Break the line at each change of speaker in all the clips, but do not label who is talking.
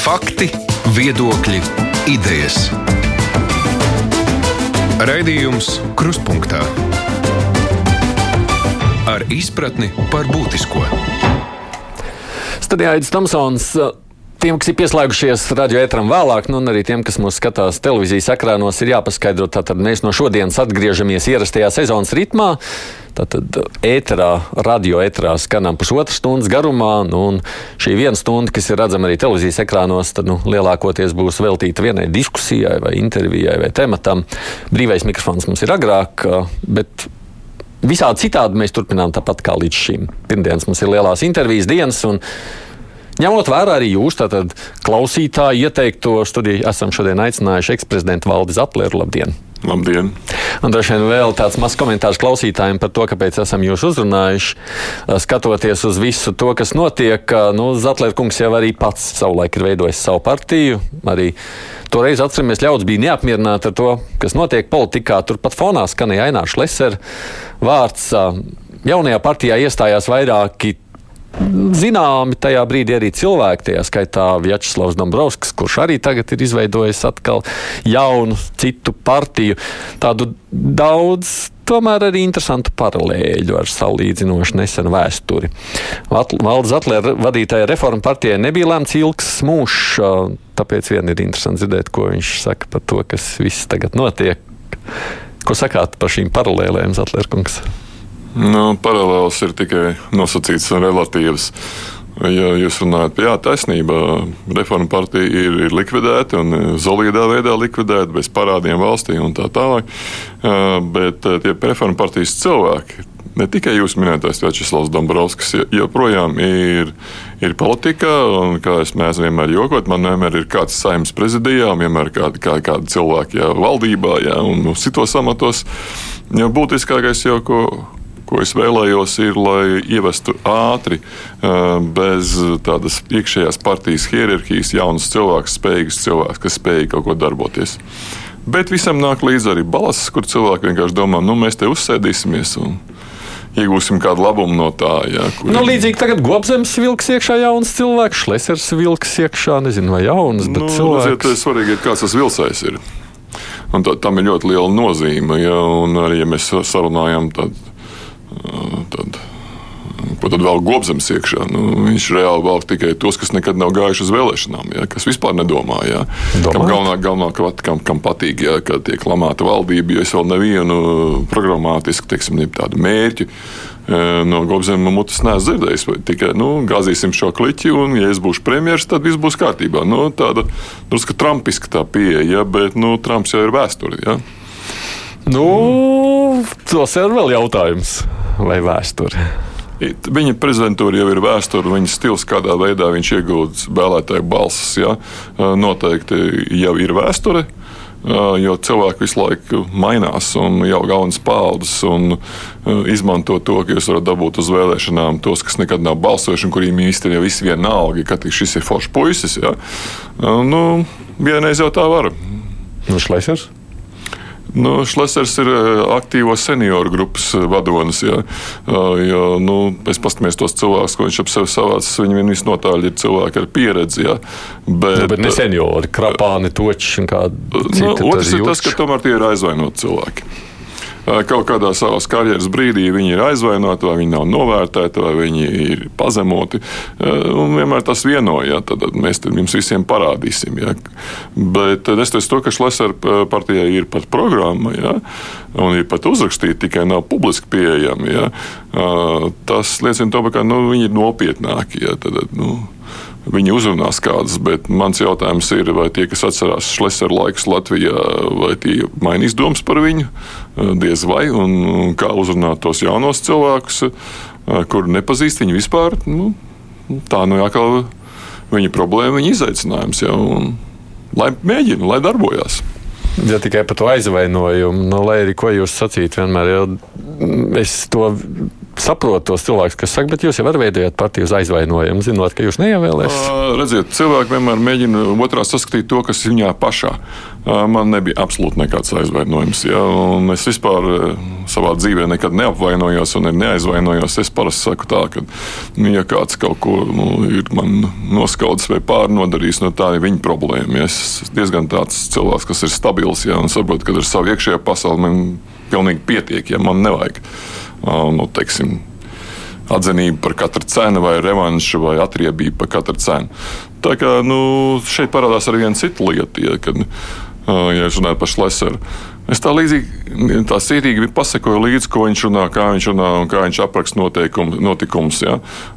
Fakti, viedokļi, idejas. Raidījums Kruspunkta ar izpratni par būtisko.
Studijā Aits Tomsons. Tiem, kas ir pieslēgušies radio ētram vēlāk, nu, un arī tiem, kas mūs skatās televīzijas ekrānos, ir jāpaskaidro, tātad mēs no šodienas atgriežamies ierastajā sezonas ritmā. Tātad ēterā, radio ēterā skanām pusotras stundas garumā, nu, un šī viena stunda, kas ir redzama arī televīzijas ekrānos, tad nu, lielākoties būs veltīta vienai diskusijai, vai intervijai, vai tematam. Brīvais mikrofons mums ir agrāk, bet visādi citādi mēs turpinām tāpat kā līdz šim. Pirmdienas mums ir lielās intervijas dienas. Ņemot vērā arī jūs, tātad klausītāji ieteikto studiju, esam šodien aicinājuši eksprezidentu Valdi Zatlēru. Labdien!
Labdien!
Un droši vien vēl tāds mazs komentārs klausītājiem par to, kāpēc esam jūs uzrunājuši. Skatoties uz visu to, kas notiek, nu, Zatlēra kungs jau arī pats savulaik ir veidojis savu partiju. Arī toreiz atceramies, ļaudis bija neapmierināti ar to, kas notiek politikā. Turpat fonā skanēja Ainārs Lesers vārds. Jaunajā partijā iestājās vairāki zināmi tajā brīdī arī cilvēki, tajā skaitā Vjačeslavs Dombrovskis, kurš arī tagad ir izveidojis atkal jaunu citu partiju. Tādu daudz tomēr arī interesantu paralēļu ar salīdzinoši nesenu vēsturi. Valdes Atlēra vadītāja reforma partijai nebija lemts ilgs mūžs, tāpēc vien ir interesanti dzirdēt, ko viņš saka par to, kas viss tagad notiek. Ko sakāt par šīm paralēlēm, Zatlērkungs?
Nu, paralēlis ir tikai nosacīts un relatīvs. Ja jūs runājat par taisnību, reforma partija ir, ir likvidēta un solidā veidā likvidēta, bez parādiem valstī un tā tālāk. Bet tie reforma partijas cilvēki, ne tikai jūs minētais Večeslavs Dombrovskis, joprojām ir, ir politikā. Un, kā es mēdzu vienmēr jokot, man vienmēr ir kāds saimnes prezidijā, vienmēr kādi, kā, kādi cilvēki jā, valdībā jā, un citos amatos. Ja būtiskākais jau, ko ko es vēlējos, ir, lai ievestu ātri, bez tādas iekšējās partijas hierarhijas, jaunus cilvēkus, spējīgus cilvēkus, kas spēj kaut ko darboties. Bet visam nāk līdzi arī balss, kur cilvēki vienkārši domā, nu, mēs te uzsēdīsimies. Un, iegūsim kādu labumu no tā. Jā,
kur... nu, līdzīgi tagad Gobzems vilks iekšā jauns cilvēks, Šlesers vilks iekšā, nezinu, vai jauns, bet nu, cilvēks.
Redziet, svarīgi ir, kāds tas vilcējs ir. Un tā, tam ir ļoti liela nozīme. Ja, un arī, ja mēs sarunājam, tad Tad, ko tad vēl gobzems iekšā? Nu, viņš reāli valk tikai tos, kas nekad nav gājuši uz vēlēšanām, ja, kas vispār nedomā. Ja, kam galvenā, galvenā kam, kam patīk, ja, ka tiek lamāta valdība, jo es vēl nevienu programmātisku teiksim, tādu mērķi no Gobzema mutes neesmu dzirdējis. Tikai nu, gāzīsim šo kliķi, un, ja es būšu premjerministrs, tad viss būs kārtībā. Nu, tāda drusku trumpiska tā pieeja, ja, bet nu, Trumps jau ir vēsture. Ja.
Nu, tas ir vēl jautājums vai vēsture?
Viņa prezidentūra jau ir vēsture, viņa stils, kādā veidā viņš iegūst vēlētāju balsis. Ja? Noteikti jau ir vēsture. Jo cilvēki visu laiku mainās, un jau galvenais paudzes izmanto to, ka jūs varat dabūt uz vēlēšanām tos, kas nekad nav balsojuši, un kuriem īstenībā viss vienalga, ka šis ir foršs puisis. Ja? Nu, vienreiz jau tā var.
Nu, Šlesers?
Nu, Šlesers ir eh, aktīvo senioru grupas eh, vadonis. Ja, eh, jo, nu, es paskatos tos cilvēkus, ko viņš ap sevi savācis. Viņi visnotaļ ir cilvēki ar pieredzi. Ja,
bet, nu, bet ne seniori, krapāni, toči un kādi. Nu,
otrs ir tas, ka tomēr tie ir aizvainoti cilvēki kaut kādā savas karjeras brīdī viņi ir aizvainoti, vai viņi nav novērtēti, vai viņi ir pazemoti. Un vienmēr tas vienoja, tad mēs jums visiem parādīsim. Ja. Bet es teicu, ka Šlesera partijai ir pat programma, ja, un ir pat uzrakstīta, tikai nav publiski pieejama. Ja. Tas liecina to, ka nu, viņi ir nopietnāki. Ja, tad, nu, Viņi uzrunās kādas, bet mans jautājums ir, vai tie, kas atcerās Šlesera laikus Latvijā, vai tie mainīs domas par viņu, diez vai, un kā uzrunāt tos jaunos cilvēkus, kuri nepazīst viņu vispār. Nu, tā nu jākal viņa problēma, viņa izaicinājums. Ja, un, lai mēģina, lai darbojas.
Ja tikai par to aizvainojumu, nu, lai arī ko jūs sacītu, vienmēr jau es to saprotu tos cilvēkus, kas saka, bet jūs jau veidojat partiju uz aizvainojumu, zinot, ka jūs neievēlēsiet.
Uh, redziet, cilvēki vienmēr mēģina otrā saskatīt to, kas viņā pašā. Uh, man nebija absolūti nekāds aizvainojums. Ja, es vispār savā dzīvē nekad neapvainojos un neaizvainojos. Es parasti saku tā, ka, nu, ja kāds kaut ko nu, ir man noskaudis vai pārnodarījis, no nu, tā ir viņa problēma. Ja es diezgan tāds cilvēks, kas ir stabils, ja, un saprotu, ka ar savu iekšējo pasauli man pilnīgi pietiek, ja man nevajag. Nu, teiksim, atzinību par katru cenu, vai revanšu, vai atriebību par katru cenu. Tā kā nu, šeit parādās arī viena cita lieta, ja, kad, ja es runāju par Šleseru. Es tā līdzīgi, tā sīkīgi pasakoju līdzi, ko viņš runā, kā viņš runā un kā viņš apraksta notikumus. Ja.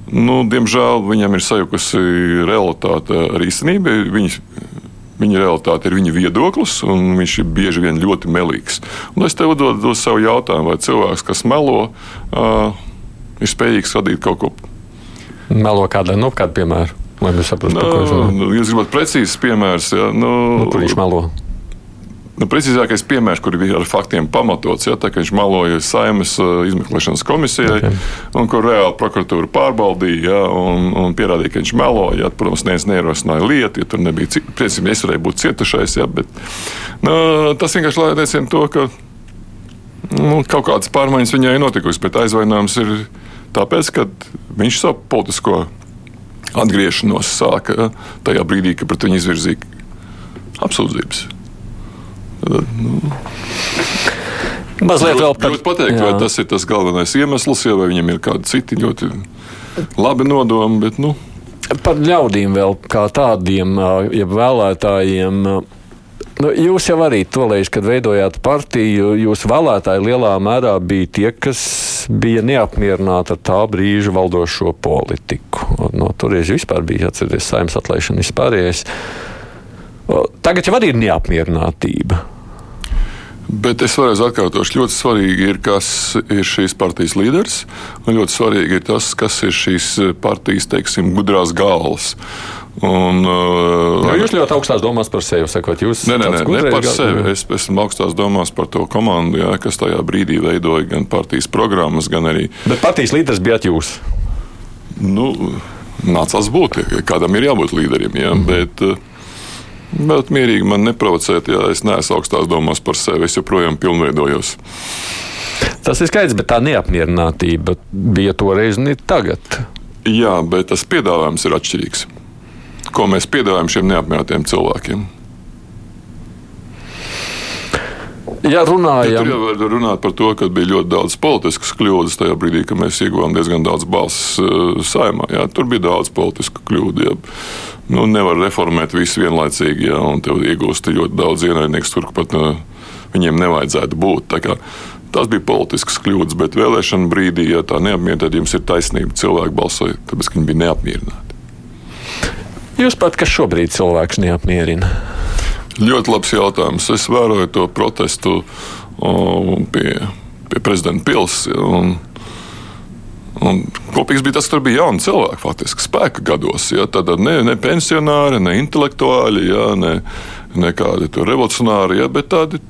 Nu, diemžēl viņam ir sajukusi realitāte ar īstenību. Viņa, viņa realitāte ir viņa viedoklis, un viņš ir bieži vien ļoti melīgs. Un es tev uzdodu sev jautājumu, vai cilvēks, kas melo, uh, ir spējīgs radīt kaut ko.
Melo kādā, nu, kādu piemēru. Lai mēs saprastu,
nu, ko viņš runā. Nu, jūs gribat precīzs piemērs, ja? Nu,
nu, kur viņš melo?
Nu, precīzākais piemērs, kur bija ar faktiem pamatots, ja, tā, ka viņš meloja Saimas uh, izmeklēšanas komisijai, okay. un kur reāli prokuratūra pārbaudīja ja, un, un pierādīja, ka viņš meloja. Ja, protams, neviens neierosināja lietu, ja tur nebija priecīgi, es varēju būt cietušais. Ja, bet, nu, tas vienkārši liecina to, ka nu, kaut kādas pārmaiņas viņai ir notikusi, bet aizvainojums ir tāpēc, ka viņš savu politisko atgriešanos sāka tajā brīdī, kad pret viņu izvirzīja apsūdzības. Nu,
Mazliet vēl
par to pateikt, jā. vai tas ir tas galvenais iemesls, ja vai viņam ir kādi citi ļoti labi nodomi. Bet, nu.
Par ļaudīm vēl kā tādiem, ja vēlētājiem Nu, jūs jau arī tolēļ, kad veidojāt partiju, jūsu vēlētāji lielā mērā bija tie, kas bija neapmierināti ar tā brīža valdošo politiku. No turienes vispār bija atcerieties saimnes atlaišana vispārējais. Tagad jau arī ir neapmierinātība.
Bet es vēlreiz atkārtošu, ļoti svarīgi ir, kas ir šīs partijas līderis, un ļoti svarīgi ir tas, kas ir šīs partijas, teiksim, gudrās galvas. Un,
uh, Jā, jūs ļoti augstās domās par sevi sakot. Jūs
nē, nē, nē, ne par sevi. Es esmu augstās domās par to komandu, jā, kas tajā brīdī veidoja gan partijas programmas, gan arī.
Bet partijas līderis bijat jūs?
Nu, nācās būt. Kādam ir jābūt līderim. Jā, mm. bet, bet mierīgi man neprovocēt, ja es neesmu augstās domās par sevi. Es joprojām pilnveidojos.
Tas ir skaidrs, bet tā neapmierinātība bija toreiz un ir tagad.
Jā, bet tas piedāvājums ir atšķirīgs ko mēs piedāvājam šiem neapmierinātiem cilvēkiem.
Ja runājam,
ja tur jau var runāt par to, ka bija ļoti daudz politiskas kļūdas tajā brīdī, kad mēs ieguvām diezgan daudz balsu uh, saimā. Jā, tur bija daudz politisku kļūdu. Jā. Nu, nevar reformēt visu vienlaicīgi, ja, un tev iegūst ļoti daudz ienaidnieku, tur pat uh, viņiem nevajadzētu būt. Tas bija politisks kļūdas, bet vēlēšana brīdī, ja tā neapmierināta, tad jums ir taisnība. Cilvēki balsoja, tāpēc, ka viņi bija neapmierināti.
Jūs pat, kas šobrīd cilvēks neapmierina?
Ļoti labs jautājums. Es vēroju to protestu pie, pie prezidenta pilsētas. Un kopīgs bija tas, ka tur bija jauni cilvēki, faktiski spēka gados. Ja, tad ne, ne pensionāri, ne intelektuāļi, ja, ne, ne kādi revolucionāri, ja, bet tādi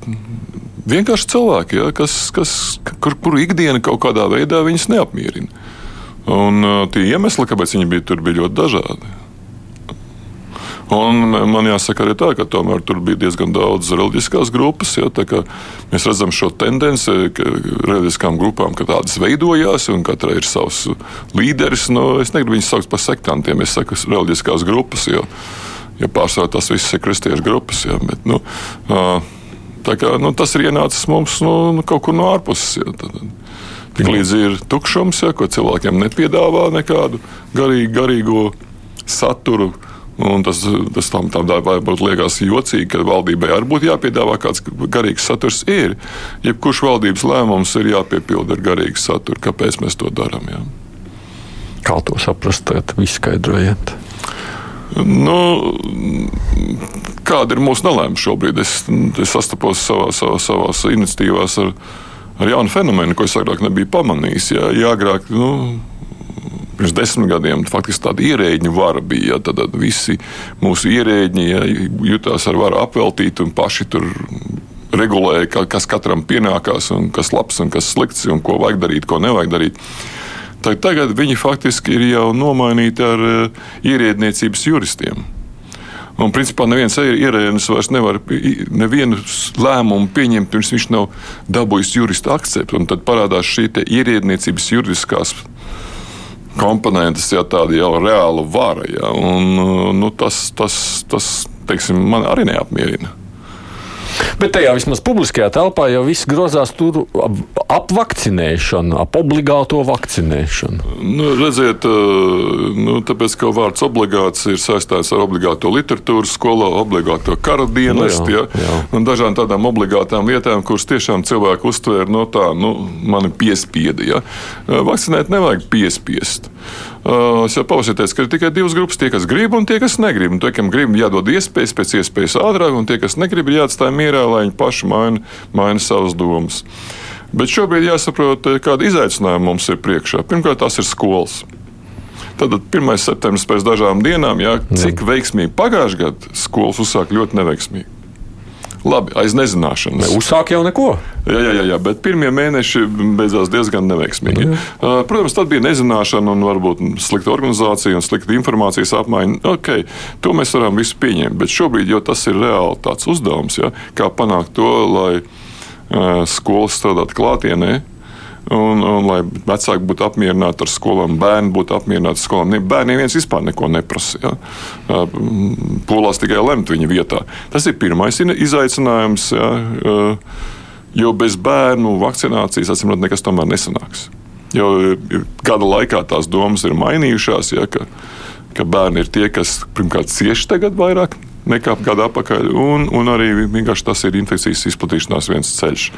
vienkārši cilvēki, ja, kas, kas, kur, kur ikdiena kaut kādā veidā viņus neapmierina. Un tie iemesli, kāpēc viņi bija tur, bija ļoti dažādi. Un man jāsaka arī tā, ka tomēr tur bija diezgan daudz reliģiskās grupas. Ja, mēs redzam šo tendenci, reliģiskām grupām ka tādas veidojās, un katrai ir savs līderis. Nu, es negribu viņus saukt par sektantiem, es saku reliģiskās grupas, jo, jo pārsvarā tas viss ir kristiešu grupas. Ja, bet, nu, kā, nu, tas ir ienācis mums nu, nu kaut kur no ārpuses. Ja, tad, Tik līdz ir tukšums, ja, ko cilvēkiem nepiedāvā nekādu garīgu, garīgo saturu. Un tas tas tam tādā varbūt liekas jocīgi, ka valdībai arī būtu jāpiedāvā kāds garīgs saturs. Ir. Jebkurš valdības lēmums ir jāpiepilda ar garīgu saturu. Kāpēc mēs to darām? Jā?
Kā to saprast, izskaidrojiet.
Nu, kāda ir mūsu nelēma šobrīd? Es, es sastapos savā, savā, savās iniciatīvās ar, ar jaunu fenomenu, ko es agrāk nebiju pamanījis. Jā, jā agrāk, nu, pirms desmit gadiem faktiski tāda ierēģiņa vara bija. Ja, tad, tad visi mūsu ierēģi ja, jutās ar varu apveltīt un paši tur regulēja, kas katram pienākās, un kas labs un kas slikts, un ko vajag darīt, ko nevajag darīt. Tagad viņi faktiski ir jau nomainīti ar uh, ierēdniecības juristiem. Un, principā, neviens ierēdnis vairs nevar nevienu lēmumu pieņemt, pirms viņš nav dabūjis jurista akceptu. Tad parādās šī ierēdniecības juridiskās komponentes, ja tāda jau reāla vara. Ja, un, nu, tas, tas, tas teiksim, man arī neapmierina.
Bet tajā vismaz publiskajā telpā jau viss grozās tur ap vakcinēšanu, ap obligāto vakcinēšanu.
Nu, redziet, nu, tāpēc, ka vārds obligāts ir saistīts ar obligāto literatūru skolā, obligāto kara dienestu, nu, jā, ja, jā. un dažām tādām obligātām lietām, kuras tiešām cilvēki uztvēra no tā, nu, mani piespieda. Ja. Vakcinēt nevajag piespiest. Es jau pausieties, ka ir tikai divas grupas. Tie, kas grib, un tie, kas negrib. Un tie, kam grib, jādod iespējas pēc iespējas ātrāk, un tie, kas negrib, ir jāatstāj mierā, lai viņi paši maina, maina savas domas. Bet šobrīd jāsaprot, kāda izaicinājuma mums ir priekšā. Pirmkārt, tas ir skolas. Tad 1. septembris pēc dažām dienām, jā, cik veiksmīgi pagājušajā gadā skolas uzsāka ļoti neveiksmīgi. Labi, aiz nezināšanas.
Ne, uzsāk jau neko.
Jā, jā, jā, jā, bet pirmie mēneši beidzās diezgan neveiksmīgi. Mm. Protams, tad bija nezināšana un varbūt slikta organizācija un slikta informācijas apmaiņa. Okay, to mēs varam visu pieņemt, bet šobrīd jau tas ir reāli tāds uzdevums, ja, kā panākt to, lai skolas strādātu klātienē Un, un lai vecāki būtu apmierināti ar skolām, bērni būtu apmierināti ar skolām. Bērniem viens vispār neko neprasa. Ja? Polās tikai lemt viņa vietā. Tas ir pirmais izaicinājums. Ja? Jo bez bērnu vakcinācijas, atcīm redzot, nekas tomēr nesanāks. Jo gada laikā tās domas ir mainījušās, ja, ka, ka bērni ir tie, kas pirmkārt cieši tagad vairāk nekā gadu atpakaļ, un, un arī vienkārši tas ir infekcijas izplatīšanās viens ceļš.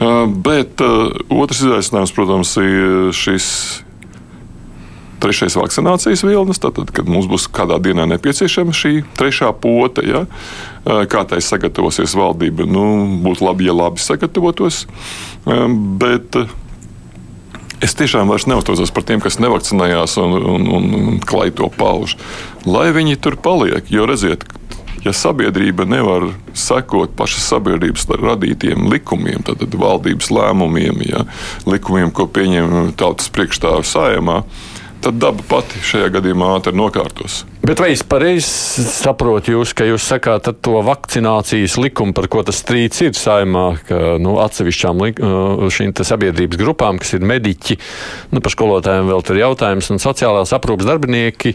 Bet otrs izaicinājums, protams, ir šis trešais vakcinācijas vilnis, tad, kad mums būs kādā dienā nepieciešama šī trešā pote, ja, kā tai sagatavosies valdība, nu, būtu labi, ja labi sagatavotos. Bet es tiešām vairs neuztraucos par tiem, kas nevakcinējās un, un, un, un klai to pauž. Lai viņi tur paliek, jo redziet, ja sabiedrība nevar sekot pašas sabiedrības radītiem likumiem, tad valdības lēmumiem, ja, likumiem, ko pieņem tautas priekšstāvja sājumā, tad daba pati šajā gadījumā ātri nokārtos.
Bet vai es pareizi saprotu jūs, ka jūs sakāt to vakcinācijas likumu, par ko tas strīds ir saimā, ka nu, atsevišķām uh, šīm sabiedrības grupām, kas ir mediķi, nu, par skolotājiem vēl tur jautājums, un sociālās aprūpas darbinieki,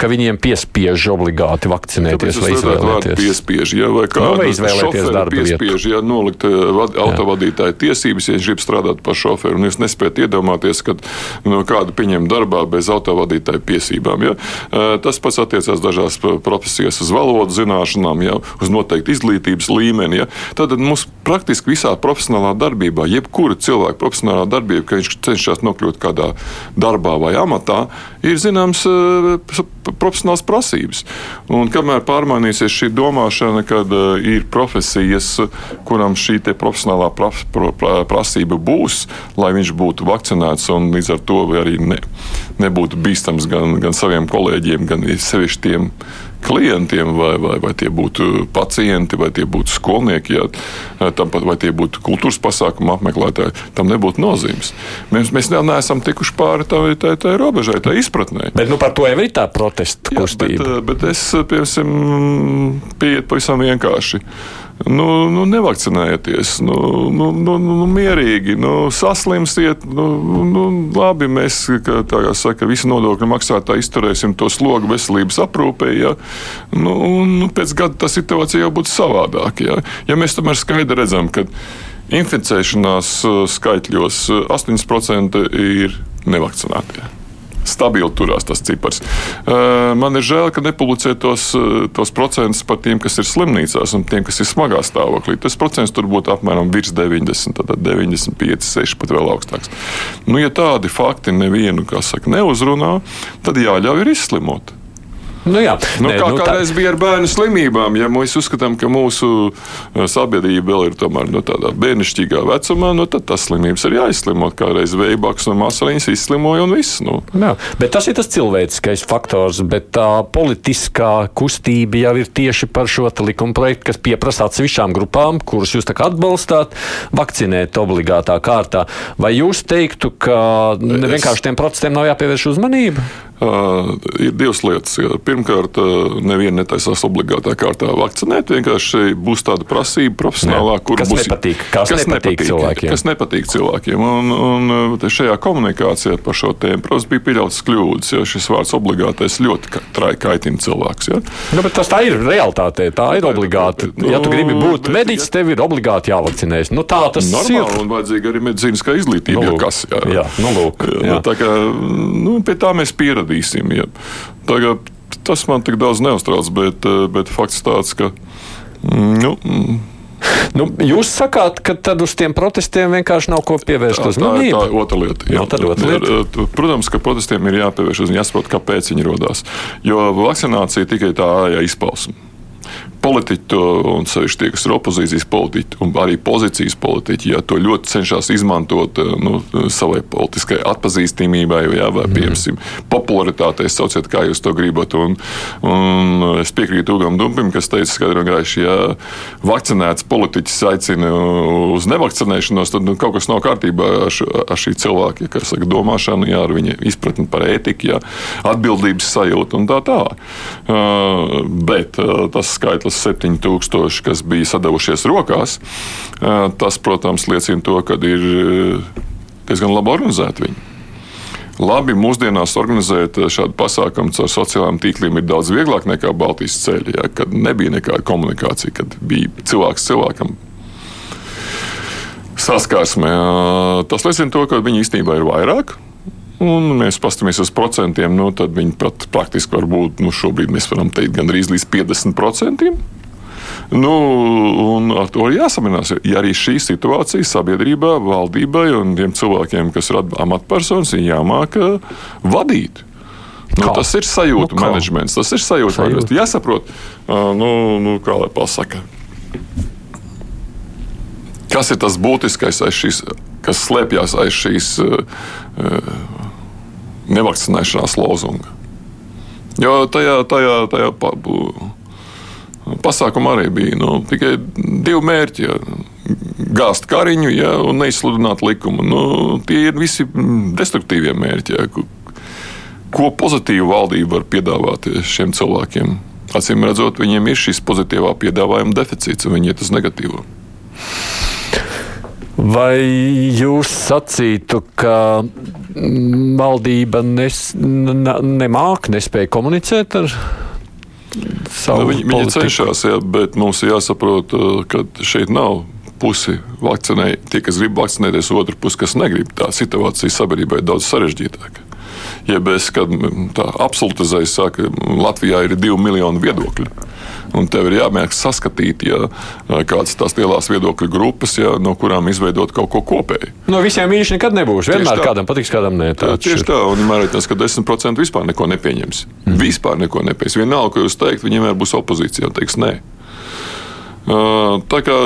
ka viņiem piespiež obligāti vakcinēties vai izvēlēties?
Piespiež, ja, vai kā nu, vai izvēlēties darbu piespiež, ja nolikt uh, autovadītāju tiesības, ja viņš grib strādāt par šoferu, un jūs nespējat iedomāties, ka no kādu pieņem darbā bez autovadītāju piesībām. Ja. Uh, tas pats attiecās dažās profesijās uz valodu zināšanām, jau uz noteiktu izglītības līmeni. Ja. Tad mums praktiski visā profesionālā darbībā, jebkura cilvēka profesionālā darbība, kad viņš cenšas nokļūt kādā darbā vai amatā, ir zināms eh, profesionāls prasības. Un kamēr pārmainīsies šī domāšana, kad uh, ir profesijas, kuram šī profesionālā prasība būs, lai viņš būtu vakcinēts un līdz ar to arī ne, nebūtu bīstams gan, gan saviem kolēģiem, gan sevišķi tiem klientiem, vai, vai, vai tie būtu pacienti, vai tie būtu skolnieki, jā, tam, vai tie būtu kultūras pasākumu apmeklētāji, tam nebūtu nozīmes. Mēs, mēs neesam tikuši pāri tai, tai, tai robežai, tai izpratnē.
Bet nu, par to jau ir tā protesta kustība.
Jā, bet, bet es, piemēram, pieiet pavisam vienkārši nu, nu, nevakcinējieties, nu, nu, nu, nu, mierīgi, nu, saslimsiet. Nu, nu, labi, mēs, kā, kā saka, visi nodokļu maksātāji izturēsim to slogu veselības aprūpē. Ja, nu, un pēc gada tā situācija jau būtu savādāka. Ja, ja mēs tomēr skaidri redzam, ka inficēšanās uh, skaitļos 8% uh, ir nevakcinētie stabili turās tas cipars. Man ir žēl, ka nepublicē tos, tos procentus par tiem, kas ir slimnīcās un tiem, kas ir smagā stāvoklī. Tas procents tur būtu apmēram virs 90, tad 95, 6 pat vēl augstāks. Nu, ja tādi fakti nevienu, kā saka, neuzrunā, tad jāļauj ir izslimot.
Nu, jā,
nu, nē, kā nu, kādreiz tā... bija ar bērnu slimībām, ja mēs uzskatām, ka mūsu sabiedrība vēl ir tomēr no nu, tādā bērnišķīgā vecumā, nu, tad tas slimības ir jāizslimo. Kādreiz vējbaks un masaliņas izslimoja un viss. Nu.
Jā, bet tas ir tas cilvēciskais faktors, bet tā politiskā kustība jau ir tieši par šo likuma projektu, kas pieprasa atsevišķām grupām, kurus jūs atbalstāt, vakcinēt obligātā kārtā. Vai jūs teiktu, ka es... vienkārši tiem procesiem nav jāpievērš uzmanība?
Uh, ir divas lietas. Pirmkārt, uh, neviena netaisās obligātā kārtā vakcinēt. Vienkārši būs tāda prasība profesionālā,
kur kas būs nepatīk, kas, kas nepatīk, nepatīk cilvēkiem.
Kas nepatīk cilvēkiem. Un, un šajā komunikācijā par šo tēmu, protams, bija pieļauts kļūdas, jo šis vārds obligātais ļoti kaitina cilvēks. Ja?
Nu, tas tā ir realitāte, tā ir obligāti. Nu, ja tu gribi būt mediķis, tev ir obligāti jāvakcinējas. Nu, tā tas
Normāli, ir. Un vajadzīga arī medicīniskā izglītība.
Nu,
kas, jā.
Jā, nu, lūk, jā.
Tā kā, nu, pie tā mēs pieradīsim darīsim. Ja. Tagad, tas man tik daudz neuztrauc, bet, eh, bet fakts tāds, ka. Mm, nu,
mm. Nu, jūs sakāt, ka tad uz tiem protestiem vienkārši nav ko pievērst uzmanību.
Tā ir otra lieta. Jā,
no, otra lieta.
Eh, protams, ka protestiem ir jāpievērš uzmanība, jāsaprot, kāpēc viņi radās. Jo vakcinācija tikai tā ārējā izpausme politiķi, un sevišķi tie, kas ir opozīcijas politiķi, un arī pozīcijas politiķi, ja to ļoti cenšas izmantot eh, nu, savai politiskai atpazīstamībai, jā, vai mhm. piemēram, popularitātei, sauciet, kā jūs to gribat. Un, un es piekrītu Ugam Dumpim, kas teica, un gaiši, ja vakcinēts politiķis aicina uz nevakcinēšanos, tad nu, kaut kas nav kārtībā ar, ar šī cilvēka ja, saka, domāšanu, jā, ar viņa izpratni par ētiku, jā, atbildības sajūtu un tā tālāk. Uh, bet uh, tas skaitlis 7000, kas bija sadavušies rokās, tas, protams, liecina to, ka ir diezgan labi organizēti viņi. Labi, mūsdienās organizēt šādu pasākumu caur sociālajiem tīkliem ir daudz vieglāk nekā Baltijas ceļā, ja, kad nebija nekāda komunikācija, kad bija cilvēks cilvēkam saskarsme. Tas liecina to, ka viņi īstenībā ir vairāk. Un mēs paskatāmies uz procentiem, nu, tad viņi pat praktiski var būt, nu, šobrīd mēs varam teikt, gandrīz līdz 50%. Nu, un ar to ir jāsamierinās. Ja arī šī situācija sabiedrībā, valdībai un tiem cilvēkiem, kas ir amatpersonas, ir jāmāk uh, vadīt. Nu, kā? tas ir sajūta nu, menedžments, tas ir sajūta. sajūta. Jāsaprot, uh, nu, nu, kā lai pasakā. Kas ir tas būtiskais, šīs, kas slēpjas aiz šīs uh nevakcinēšanās lozunga. Jo tajā, tajā, tajā pa, pasākumā arī bija nu, tikai divi mērķi. Ja. Gāzt kariņu ja, un neizsludināt likumu. Nu, tie ir visi destruktīvie mērķi. Ja. Ko pozitīvu valdība var piedāvāt šiem cilvēkiem? Acīm redzot, viņiem ir šis pozitīvā piedāvājuma deficīts, un viņi iet uz negatīvo.
Vai jūs sacītu, ka valdība nes, nemāk, nespēja komunicēt ar savu
nu, viņi, viņi cenšas, jā, bet mums ir jāsaprot, uh, ka šeit nav pusi vakcinē, tie, kas grib vakcinēties, otru pusi, kas negrib. Tā situācija sabiedrībai ir daudz sarežģītāka. Ja bez, kad tā absolutizējas, saka, Latvijā ir divi miljoni viedokļu. Un tev ir jāmēģina saskatīt, ja, kādas tās lielās viedokļu grupas, ja, no kurām izveidot kaut ko kopēju.
No visiem īši nekad nebūs. Vienmēr tā. kādam patiks, kādam nē.
Tā, tieši tā, un ir tas, ka 10% vispār neko nepieņems. Mm. Vispār neko nepieņems. Vienalga, ko jūs teikt, viņi vienmēr būs opozīcijā un teiks nē. Tā kā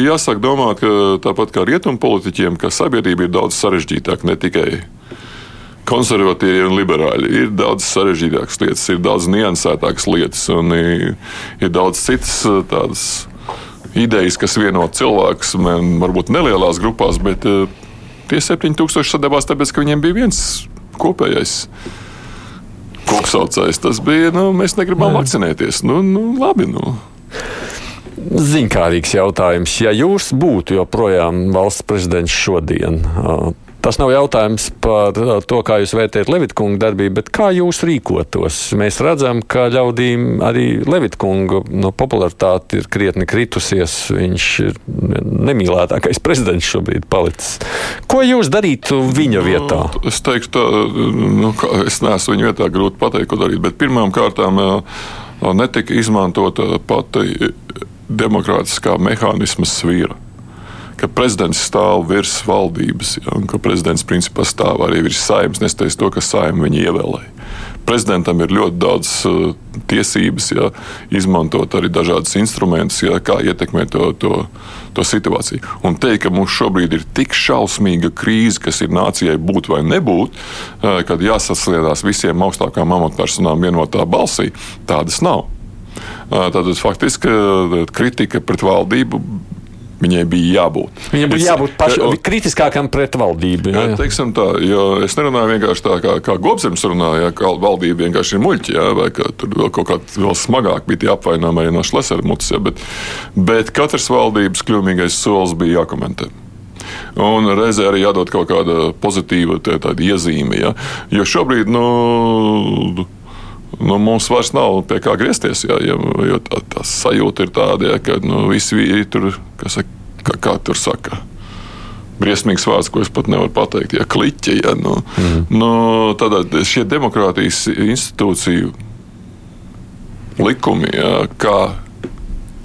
jāsāk domāt, ka tāpat kā rietumu politiķiem, ka sabiedrība ir daudz sarežģītāka ne tikai konservatīvi un liberāļi. Ir daudz sarežģītākas lietas, ir daudz niansētākas lietas un ir, ir daudz citas eh, tādas idejas, kas vieno cilvēkus, varbūt nelielās grupās, bet eh, tie 7000 sadavās tāpēc, ka viņiem bija viens kopējais. Kopsaucējs tas bija, nu, mēs negribam Nē. vakcinēties. Nu, nu, labi, nu.
Zinkārīgs jautājums. Ja jūs būtu joprojām valsts prezidents šodien, Tas nav jautājums par to, kā jūs vērtējat Levitkunga darbību, bet kā jūs rīkotos. Mēs redzam, ka ļaudīm arī Levitkunga no popularitāte ir krietni kritusies. Viņš ir nemīlētākais prezidents šobrīd palicis. Ko jūs darītu viņa nu, vietā?
Nu, es teiktu, tā, nu, es neesmu viņa vietā, grūti pateikt, ko darīt. Bet pirmām kārtām netika izmantota pati demokrātiskā mehānisma svīra ka prezidents stāv virs valdības, ja, un ka prezidents principā stāv arī virs saimnes, nestoties to, ka saimne viņu ievēlēja. Prezidentam ir ļoti daudz uh, tiesības, ja, izmantot arī dažādus instrumentus, ja, kā ietekmēt to, to, to situāciju. Un teikt, ka mums šobrīd ir tik šausmīga krīze, kas ir nācijai būt vai nebūt, uh, kad jāsasliedās visiem augstākām amatpersonām vienotā balsī, tādas nav. Uh, Tātad faktiski kritika pret valdību Viņai bija jābūt.
Viņam bija jābūt pašam
Ja, un-
kritiskākam pret valdību.
Jā,
Jā,
teiksim tā, jo es nerunāju vienkārši tā, kā, kā Gobsams runāja, ka valdība vienkārši ir muļķi, jā, vai ka tur vēl kaut kā vēl smagāk bija tie apvainojumi no Šlesera mutes, jā, bet, bet katrs valdības kļūmīgais solis bija jākomentē. Un reizē arī jādod kaut kāda pozitīva tāda iezīme. Ja? Jo šobrīd nu, nu, mums vairs nav pie kā griezties. Ja? Ja, jo tā, tā sajūta ir tāda, ja, ka nu, visi vīri tur, kas, saka, kā, kā tur saka. Briesmīgs vārds, ko es pat nevaru pateikt, ja kliķi. Ja, nu, mm. nu, tad šie demokrātijas institūciju likumi, ja, kā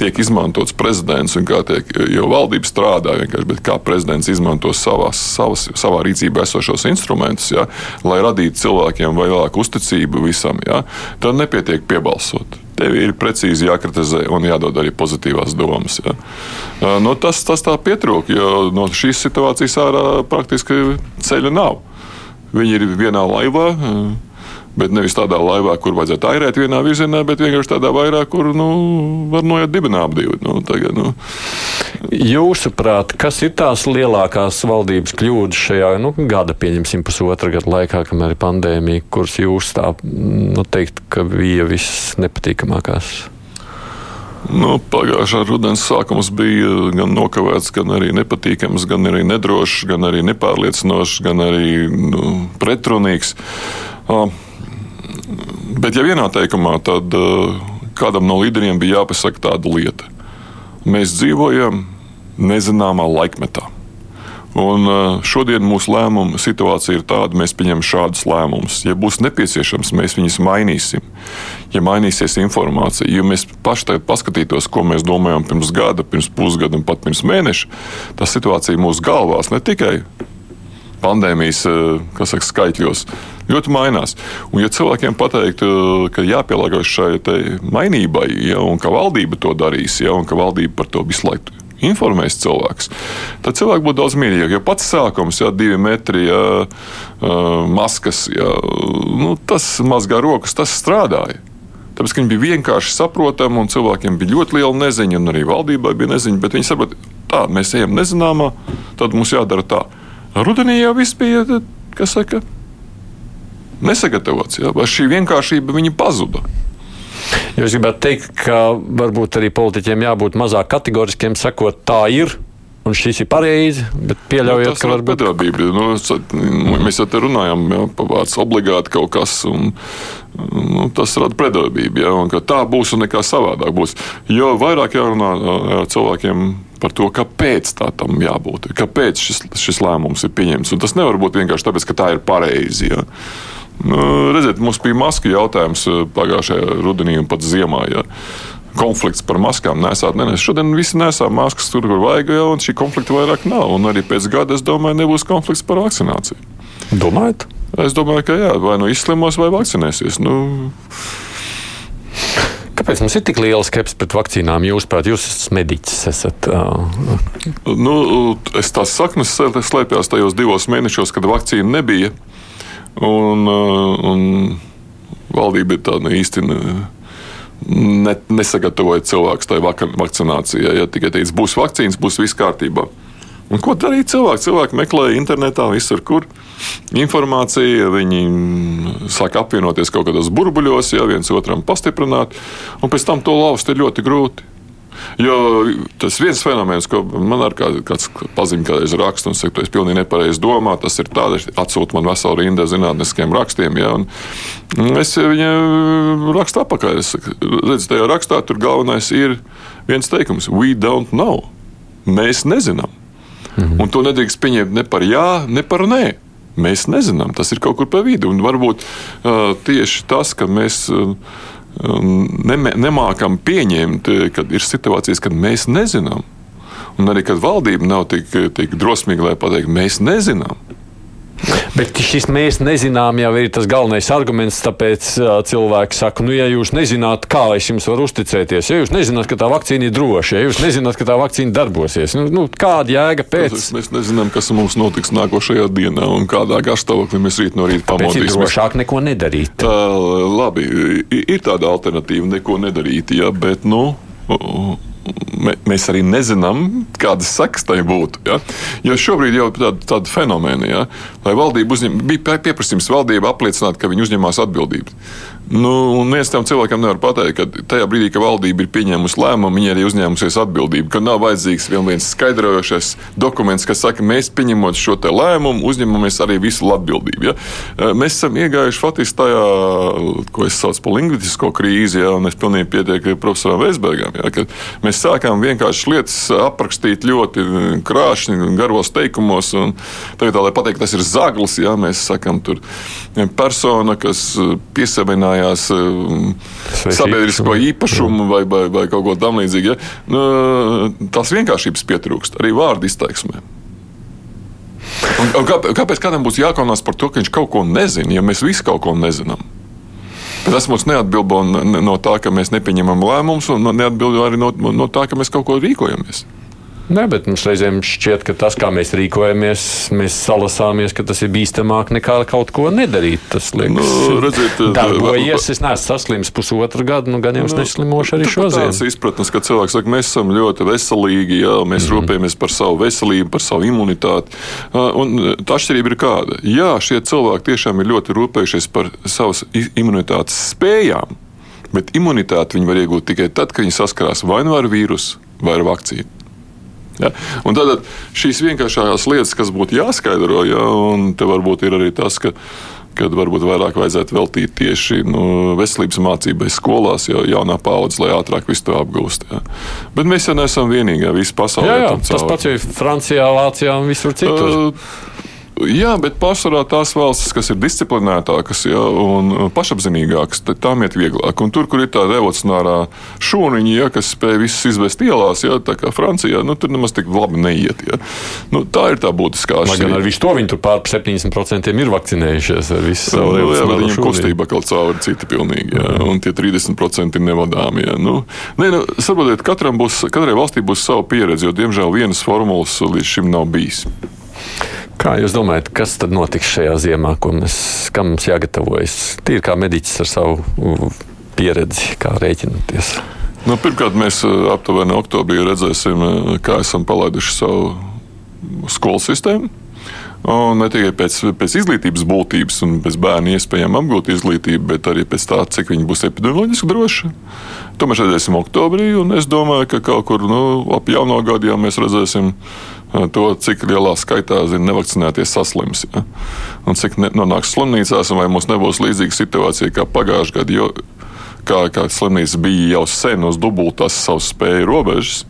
tiek izmantots prezidents un kā tiek, jo valdība strādā bet kā prezidents izmanto savās, savas, savā rīcībā esošos instrumentus, ja, lai radītu cilvēkiem vairāk uzticību visam, ja, tad nepietiek piebalsot. Tev ir precīzi jākritizē un jādod arī pozitīvās domas. Ja. Nu, tas, tas tā pietrūka, jo no šīs situācijas ārā praktiski ceļa nav. Viņi ir vienā laivā. Bet nevis tādā laivā, kur vajadzētu airēt vienā virzienā, bet vienkārši tādā vairāk, kur nu, var noiet dibinā ap divi. Nu, tagad, nu.
Jūsuprāt, kas ir tās lielākās valdības kļūdas šajā nu, gada, pieņemsim, pusotra gada laikā, kamēr ir pandēmija, kuras jūs tā nu, teikt, ka bija viss nepatīkamākās?
Nu, pagājušā rudens sākums bija gan nokavēts, gan arī nepatīkams, gan arī nedrošs, gan arī nepārliecinošs, gan arī nu, pretrunīgs. Uh, bet, ja vienā teikumā, tad uh, kādam no līderiem bija jāpasaka tāda lieta. Mēs dzīvojam nezināmā laikmetā. Un šodien mūsu lēmuma situācija ir tāda, mēs pieņemam šādus lēmumus. Ja būs nepieciešams, mēs viņus mainīsim. Ja mainīsies informācija, ja mēs paši tagad paskatītos, ko mēs domājam pirms gada, pirms pusgada un pat pirms mēneša, tā situācija mūsu galvās ne tikai pandēmijas saka, skaitļos ļoti mainās. Un, ja cilvēkiem pateikt, ka jāpielāgojas šai mainībai, ja, un ka valdība to darīs, ja, un ka valdība par to visu laiku informēs cilvēks, tad cilvēki būtu daudz mierīgāki. Jo pats sākums, ja divi metri, ja, maskas, ja, nu, tas mazgā rokas, tas strādāja. Tāpēc viņi bija vienkārši saprotami, un cilvēkiem bija ļoti liela neziņa, un arī valdībai bija neziņa. Bet viņi saprot, tā mēs ejam nezināmā, tad mums jādara tā. Rudenī jau viss bija, kas saka, nesagatavots. Ja? Šī vienkāršība viņa pazuda.
Jūs gribētu teikt, ka varbūt arī politiķiem jābūt mazāk kategoriskiem, sakot, tā ir. Un šis ir pareizi, bet pieļaujot,
nu,
ka varbūt
pedagogība. Nu, mēs jau te runājam ja, par vārdu obligāti kaut kas, un nu, tas rada predarbību. Ja, un, tā būs un nekā savādāk būs. Jo vairāk jārunā jā, cilvēkiem par to, kāpēc tā tam jābūt, kāpēc šis, šis lēmums ir pieņemts. Un tas nevar būt vienkārši tāpēc, ka tā ir pareizi. Ja. Nu, redziet, mums bija masku jautājums pagājušajā rudenī un pat ziemā. Ja konflikts par maskām nesāt. Nē, nē, šodien visi nesā maskas tur, kur vajag, jau, un šī konflikta vairāk nav. Un arī pēc gada, es domāju, nebūs konflikts par vakcināciju.
Domājat?
Es domāju, ka jā, vai nu izslimos, vai vakcinēsies. Nu,
Kāpēc mums ir tik liela skepse pret vakcīnām? Jūs, prāt, jūs esat mediķis. Esat, uh...
nu, es tās saknes slēpjās tajos divos mēnešos, kad vakcīna nebija. Un, un valdība ir tāda īsti. Ne, nesagatavoja cilvēku tai vakcinācijai. Ja tikai teica, būs vakcīnas, būs viss kārtībā. Un ko darīja cilvēki? Cilvēki meklēja internetā, visur, kur informācija. Viņi sāk apvienoties kaut kādos burbuļos, ja viens otram pastiprināt, un pēc tam to lauzt ir ļoti grūti. Jo tas viens fenomens, ko man ar kā, kāds pazīst, kādreiz raksta, un saka, tu esi pilnīgi nepareizi domā, tas ir tāds, atsūta man veselu rindu zinātniskiem rakstiem. Ja, es viņam rakstu apakaļ. Es redzu, tajā rakstā tur galvenais ir viens teikums: We don't know. Mēs nezinām. Mhm. Un to nedrīkst pieņemt ne par jā, ne par nē. Mēs nezinām, tas ir kaut kur pa vidu. Un varbūt uh, tieši tas, ka mēs. Uh, nemākam pieņemt, kad ir situācijas, kad mēs nezinām. Un arī, kad valdība nav tik, tik drosmīga, lai pateiktu, mēs nezinām.
Bet šis mēs nezinām, jau ir tas galvenais arguments. Tāpēc uh, cilvēki saka, nu, ja jūs nezināt, kā es jums varu uzticēties, ja jūs nezināt, ka tā vakcīna ir droša, ja jūs nezināt, ka tā vakcīna darbosies, nu, nu, kāda jēga pēc?
Protams, mēs nezinām, kas mums notiks nākošajā dienā un kādā garstāvoklī mēs rīt no rīta
pamodīsimies. Ir drošāk neko nedarīt.
Uh, labi, ir tāda alternatīva neko nedarīt, ja, bet, nu, mēs arī nezinām, kādas sekas tai būtu. Ja? Jo šobrīd jau ir tāda, tāda fenomena, ja? lai valdība uzņem, bija pieprasījums valdība apliecināt, ka viņi uzņemās atbildību. Nu, un viens tam cilvēkam nevar pateikt, ka tajā brīdī, kad valdība ir pieņēmusi lēmumu, viņi arī uzņēmusies atbildību, ka nav vajadzīgs vēl viens skaidrojošais dokuments, kas saka, mēs pieņemot šo lēmumu, uzņemamies arī visu atbildību. Ja? Mēs esam iegājuši faktiski tajā, ko es saucu par lingvistisko krīzi, ja? un es pilnīgi pietieku profesoram Veisbergam, ja? kad mēs sākām vienkārši lietas aprakstīt ļoti krāšņi, garos teikumos, un tagad, lai pateikt, tas ir zaglis, ja? mēs sakam, tur persona, kas piesavināja mājās eh, sabiedrisko īpašumu vai, vai, vai kaut ko tamlīdzīgu. Ja? Nu, tās vienkāršības pietrūkst arī vārdu izteiksmē. Un, un kā, kāpēc kādam būs jākaunās par to, ka viņš kaut ko nezina, ja mēs visi kaut ko nezinām? Bet tas mums neatbilda no tā, ka mēs nepieņemam lēmumus, un neatbilda arī no, no tā, ka mēs kaut ko rīkojamies.
Nē, bet mums reizēm šķiet, ka tas, kā mēs rīkojamies, mēs salasāmies, ka tas ir bīstamāk nekā kaut ko nedarīt. Tas liekas, nu, redziet, darbojies. Es neesmu saslims pusotru gadu, nu gan jau es nu, neslimošu arī šo ziemu.
Tas izpratnes, ka cilvēks saka, mēs esam ļoti veselīgi, jā, mēs mm. rūpējamies par savu veselību, par savu imunitāti. Un tā atšķirība ir kāda. Jā, šie cilvēki tiešām ir ļoti rūpējušies par savas imunitātes spējām. Bet imunitāti viņi var iegūt tikai tad, kad viņi saskarās vai nu ar vīrusu, vai ar vakcīnu. Ja? Un tad šīs vienkāršākās lietas, kas būtu jāskaidro, ja? un te varbūt ir arī tas, ka kad varbūt vairāk vajadzētu veltīt tieši nu, veselības mācībai skolās, jau jaunā paudze, lai ātrāk visu to apgūst. Jā. Bet mēs jau neesam vienīgie, visa pasaulē. Jā, jā,
tas pats ir Francijā, Vācijā un visur citur. Uh,
Jā, bet pārsvarā tās valstis, kas ir disciplinētākas ja, un pašapziņīgākas, tām iet vieglāk. Un tur, kur ir tā revolucionārā šūniņa, ja, kas spēj visus izvest ielās, ja, tā kā Francijā, nu, tur nemaz tik labi neiet. Ja. Nu, tā ir tā būtiskā
atšķirība. Gan ar visu to viņi tur pār 70% ir vakcinējušies
nu, jā, viņu kustība kaut cauri citi pilnīgi, ja, un tie 30% ir nevadāmi. Ja. Nu, nē, nu, saprotiet, katram būs, katrai valstī būs sava pieredze, jo, diemžēl, vienas formulas līdz šim nav bijis.
Kā jūs domājat, kas tad notiks šajā ziemā, mēs, kam mums jāgatavojas? Tīri kā mediķis ar savu pieredzi, kā rēķināties.
Nu, pirmkārt, mēs aptuveni oktobrī redzēsim, kā esam palaiduši savu skolu sistēmu. Un ne tikai pēc, pēc izglītības būtības un pēc bērnu iespējām apgūt izglītību, bet arī pēc tā, cik viņi būs epidemioloģiski droši. To mēs redzēsim oktobrī, un es domāju, ka kaut kur nu, ap jauno gadu jau mēs redzēsim to, cik lielā skaitā zin, nevakcinētie saslims. Ja? Un cik ne, nonāks slimnīcās, un vai mums nebūs līdzīga situācija kā pagājušajā gadā, jo kā, kā slimnīca bija jau sen uz dubultās savas spēju robežas.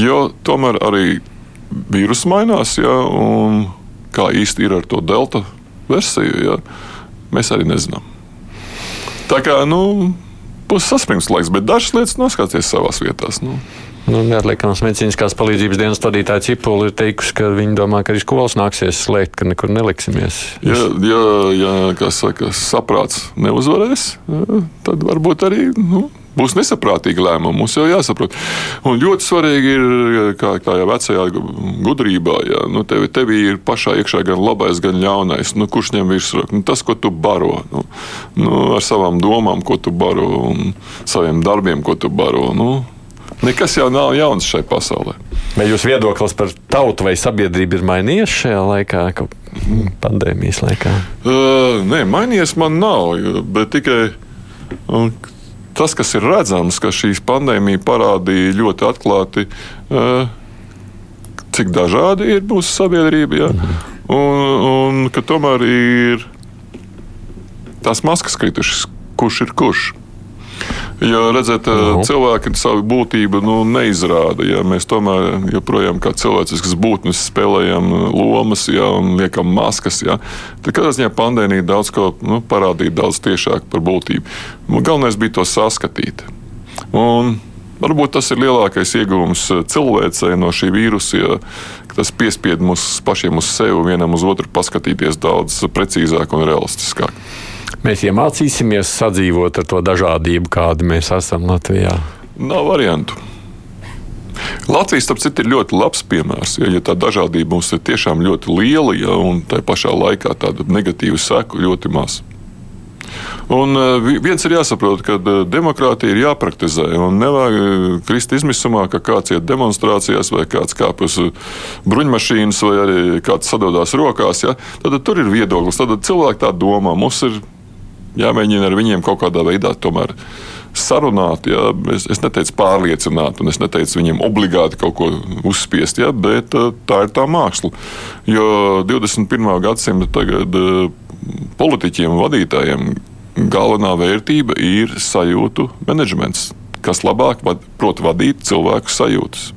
Jo tomēr arī vīrus mainās, ja, un kā īsti ir ar to delta versiju, ja, mēs arī nezinām. Tā kā nu, būs saspringts laiks, bet dažas lietas noskaties savās vietās. Nu.
Nu, Neatliekams medicīniskās palīdzības dienas vadītāja Cipula ir teikusi, ka viņi domā, ka arī skolas nāksies slēgt, ka nekur neliksimies.
Ja, ja, ja kā saka, saprāts neuzvarēs, tad varbūt arī. Nu, būs nesaprātīgi lēmumi. Mums jau jāsaprot. Un ļoti svarīgi ir, kā tādā vecajā gudrībā, ja nu, tev, tev ir pašā iekšā gan labais, gan ļaunais. Nu, kurš ņem virsroku? Nu, tas, ko tu baro, nu, nu, ar savām domām, ko tu baro, un saviem darbiem, ko tu baro. Nu, Nekas jau nav jauns šai pasaulē.
Vai jūsu viedoklis par tautu vai sabiedrību ir mainījies šajā laikā, pandēmijas laikā?
Uh, nē, mainījies man nav, bet tikai tas, kas ir redzams, ka šīs pandēmija parādīja ļoti atklāti, uh, cik dažādi ir mūsu sabiedrība. Ja? Mhm. Un, un ka tomēr ir tās maskas kritušas, kurš ir kurš. Jo, redziet, no. cilvēki savu būtību nu, neizrāda. Ja? Mēs tomēr joprojām kā cilvēciskas būtnes spēlējam lomas ja? un liekam maskas. Ja? Tad, kādā ziņā pandēmija daudz ko nu, parādīja daudz tiešāk par būtību. Nu, galvenais bija to saskatīt. Un, Varbūt tas ir lielākais iegūms cilvēcei no šī vīrusa, ja tas piespied mums pašiem uz sevi, vienam uz otru paskatīties daudz precīzāk un realistiskāk
mēs iemācīsimies sadzīvot ar to dažādību, kāda mēs esam Latvijā?
Nav variantu. Latvijas, starp citu, ir ļoti labs piemērs. Ja, ja tā dažādība mums ir tiešām ļoti liela, ja, un tā pašā laikā tāda negatīva seku ļoti maz. Un viens ir jāsaprot, ka demokrātija ir jāpraktizē. Nevajag krist izmisumā, ka kāds iet demonstrācijās, vai kāds kāp uz bruņmašīnas, vai arī kāds sadodās rokās. Ja? Tad tur ir viedoklis, tad cilvēki tā domā. Mums ir jāmēģina ar viņiem kaut kādā veidā tomēr sarunāt. Ja? Es, es neteicu pārliecināt, un es neteicu viņiem obligāti kaut ko uzspiest, ja? bet tā ir tā māksla. Jo 21. gadsimta tagad politiķiem un vadītājiem galvenā vērtība ir sajūtu menedžments, kas labāk vad, prot vadīt cilvēku sajūtas.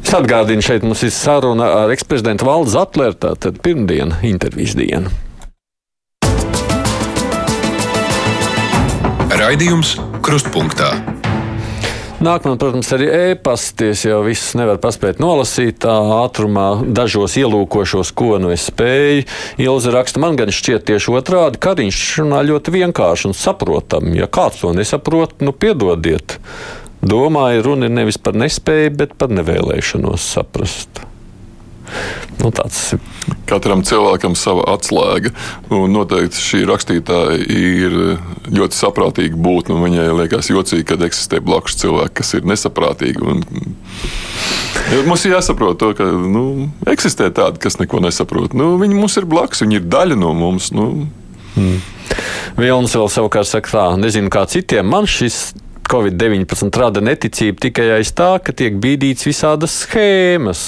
Es atgādinu, šeit mums ir saruna ar eksprezidentu Valdu Zatleru, tātad pirmdiena intervijas diena.
Raidījums Krustpunktā.
Nākamā, protams, arī e-pasties jau viss nevar paspēt nolasīt tā ātrumā, dažos ielūkošos, ko nu es spēju. Ilza raksta, man gan šķiet tieši otrādi, ka viņš runā ļoti vienkārši un saprotami. Ja kāds to nesaprot, nu piedodiet. Domāju, runa ir nevis par nespēju, bet par nevēlēšanos saprast. Nu, tāds.
Katram cilvēkam sava atslēga. Noteikti šī rakstītāja ir ļoti saprātīga būtne. Viņai liekas jocīgi, kad eksistē blakus cilvēki, kas ir nesaprātīgi. Un, mums ir jāsaprot, to, ka nu, eksistē tādi, kas neko nesaprot. Nu, viņi mums ir blakus, viņi ir daļa no mums. Nu.
Hmm. Vilnis vēl savukārt saka, tā, nezinu kā citiem. Man šis Covid-19 rada neticību tikai aiz tā, ka tiek bīdīts visādas schēmas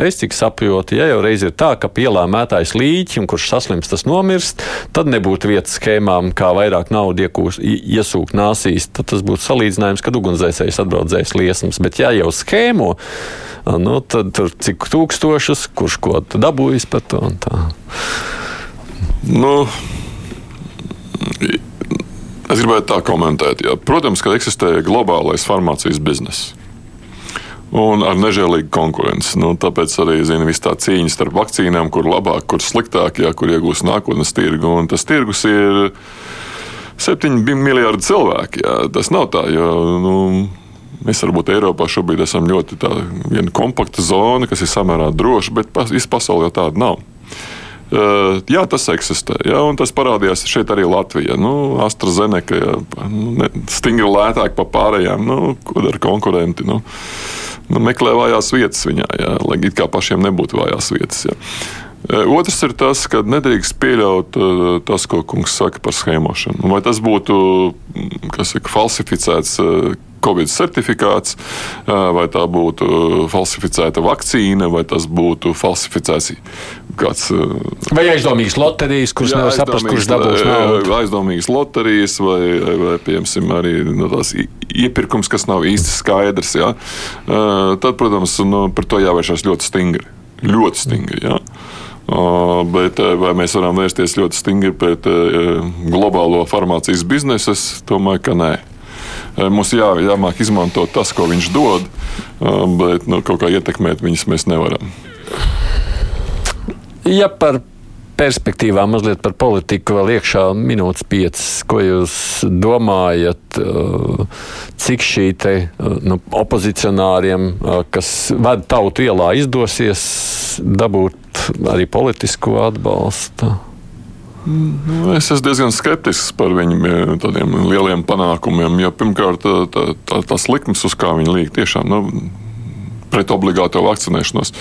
Es cik saprotu, ja jau reiz ir tā, ka pielā mētājas līķi, un kurš saslims, tas nomirst, tad nebūtu vietas schēmām, kā vairāk naudas iekūs, iesūkt nāsīs. Tad tas būtu salīdzinājums, kad ugunsdzēsējs atbraucējis liesmas. Bet, ja jau schēmo, nu, tad tur cik tūkstošus, kurš ko dabūjis par to un tā.
Nu. Es gribētu tā komentēt. Jā. Protams, ka eksistē globālais farmācijas bizness un ar nežēlīgu konkurenci. Nu, tāpēc arī zina, tā cīņa starp vakcīnām, kur labāk, kur sliktāk, jā, kur iegūs nākotnes tirgu. Un tas tirgus ir 7 miljardi cilvēki. Jā. Tas nav tā, jo nu, mēs varbūt Eiropā šobrīd esam ļoti kompakta zona, kas ir samērā droša, bet visā pasaulē tāda nav. Uh, jā, tas eksistē. Jā, un tas parādījās šeit arī Latvijā. Nu, AstraZeneca nu, stingri lētāk par pārējām, nu, ko dara konkurenti. Nu nu, meklē vājās vietas viņā, jā, lai it kā pašiem nebūtu vājās vietas. Jā. E, otrs ir tas, ka nedrīkst pieļaut e, tas, ko kungs saka par schēmošanu. Vai tas būtu saka, falsificēts e, Covid certifikāts, vai tā būtu falsificēta vakcīna, vai tas būtu falsificēts kāds.
Vai aizdomīgas loterijas, kuras nevar saprast, kurš dabūs naudu?
Aizdomīgas loterijas, vai, vai piemēram, arī no tās iepirkums, kas nav īsti skaidrs. Ja? Tad, protams, nu, par to jāvēršas ļoti stingri. Ļoti stingri. Uh, bet vai mēs varam vērsties ļoti stingri pret globālo farmācijas biznesu? Es domāju, ka nē. Mums jā, jāmāk izmantot tas, ko viņš dod, uh, bet nu, kaut kā ietekmēt viņus mēs nevaram.
Ja par perspektīvā mazliet par politiku vēl iekšā minūtes piecas. Ko jūs domājat, uh, cik šī te nu, opozicionāriem, kas ved tautu ielā, izdosies dabūt arī politisko atbalstu?
Nu, es esmu diezgan skeptisks par viņu tādiem lieliem panākumiem. Jo pirmkārt, tā, tā, tā, tās likmes, uz kā viņi liek, tiešām nu, pret obligāto vakcinēšanos.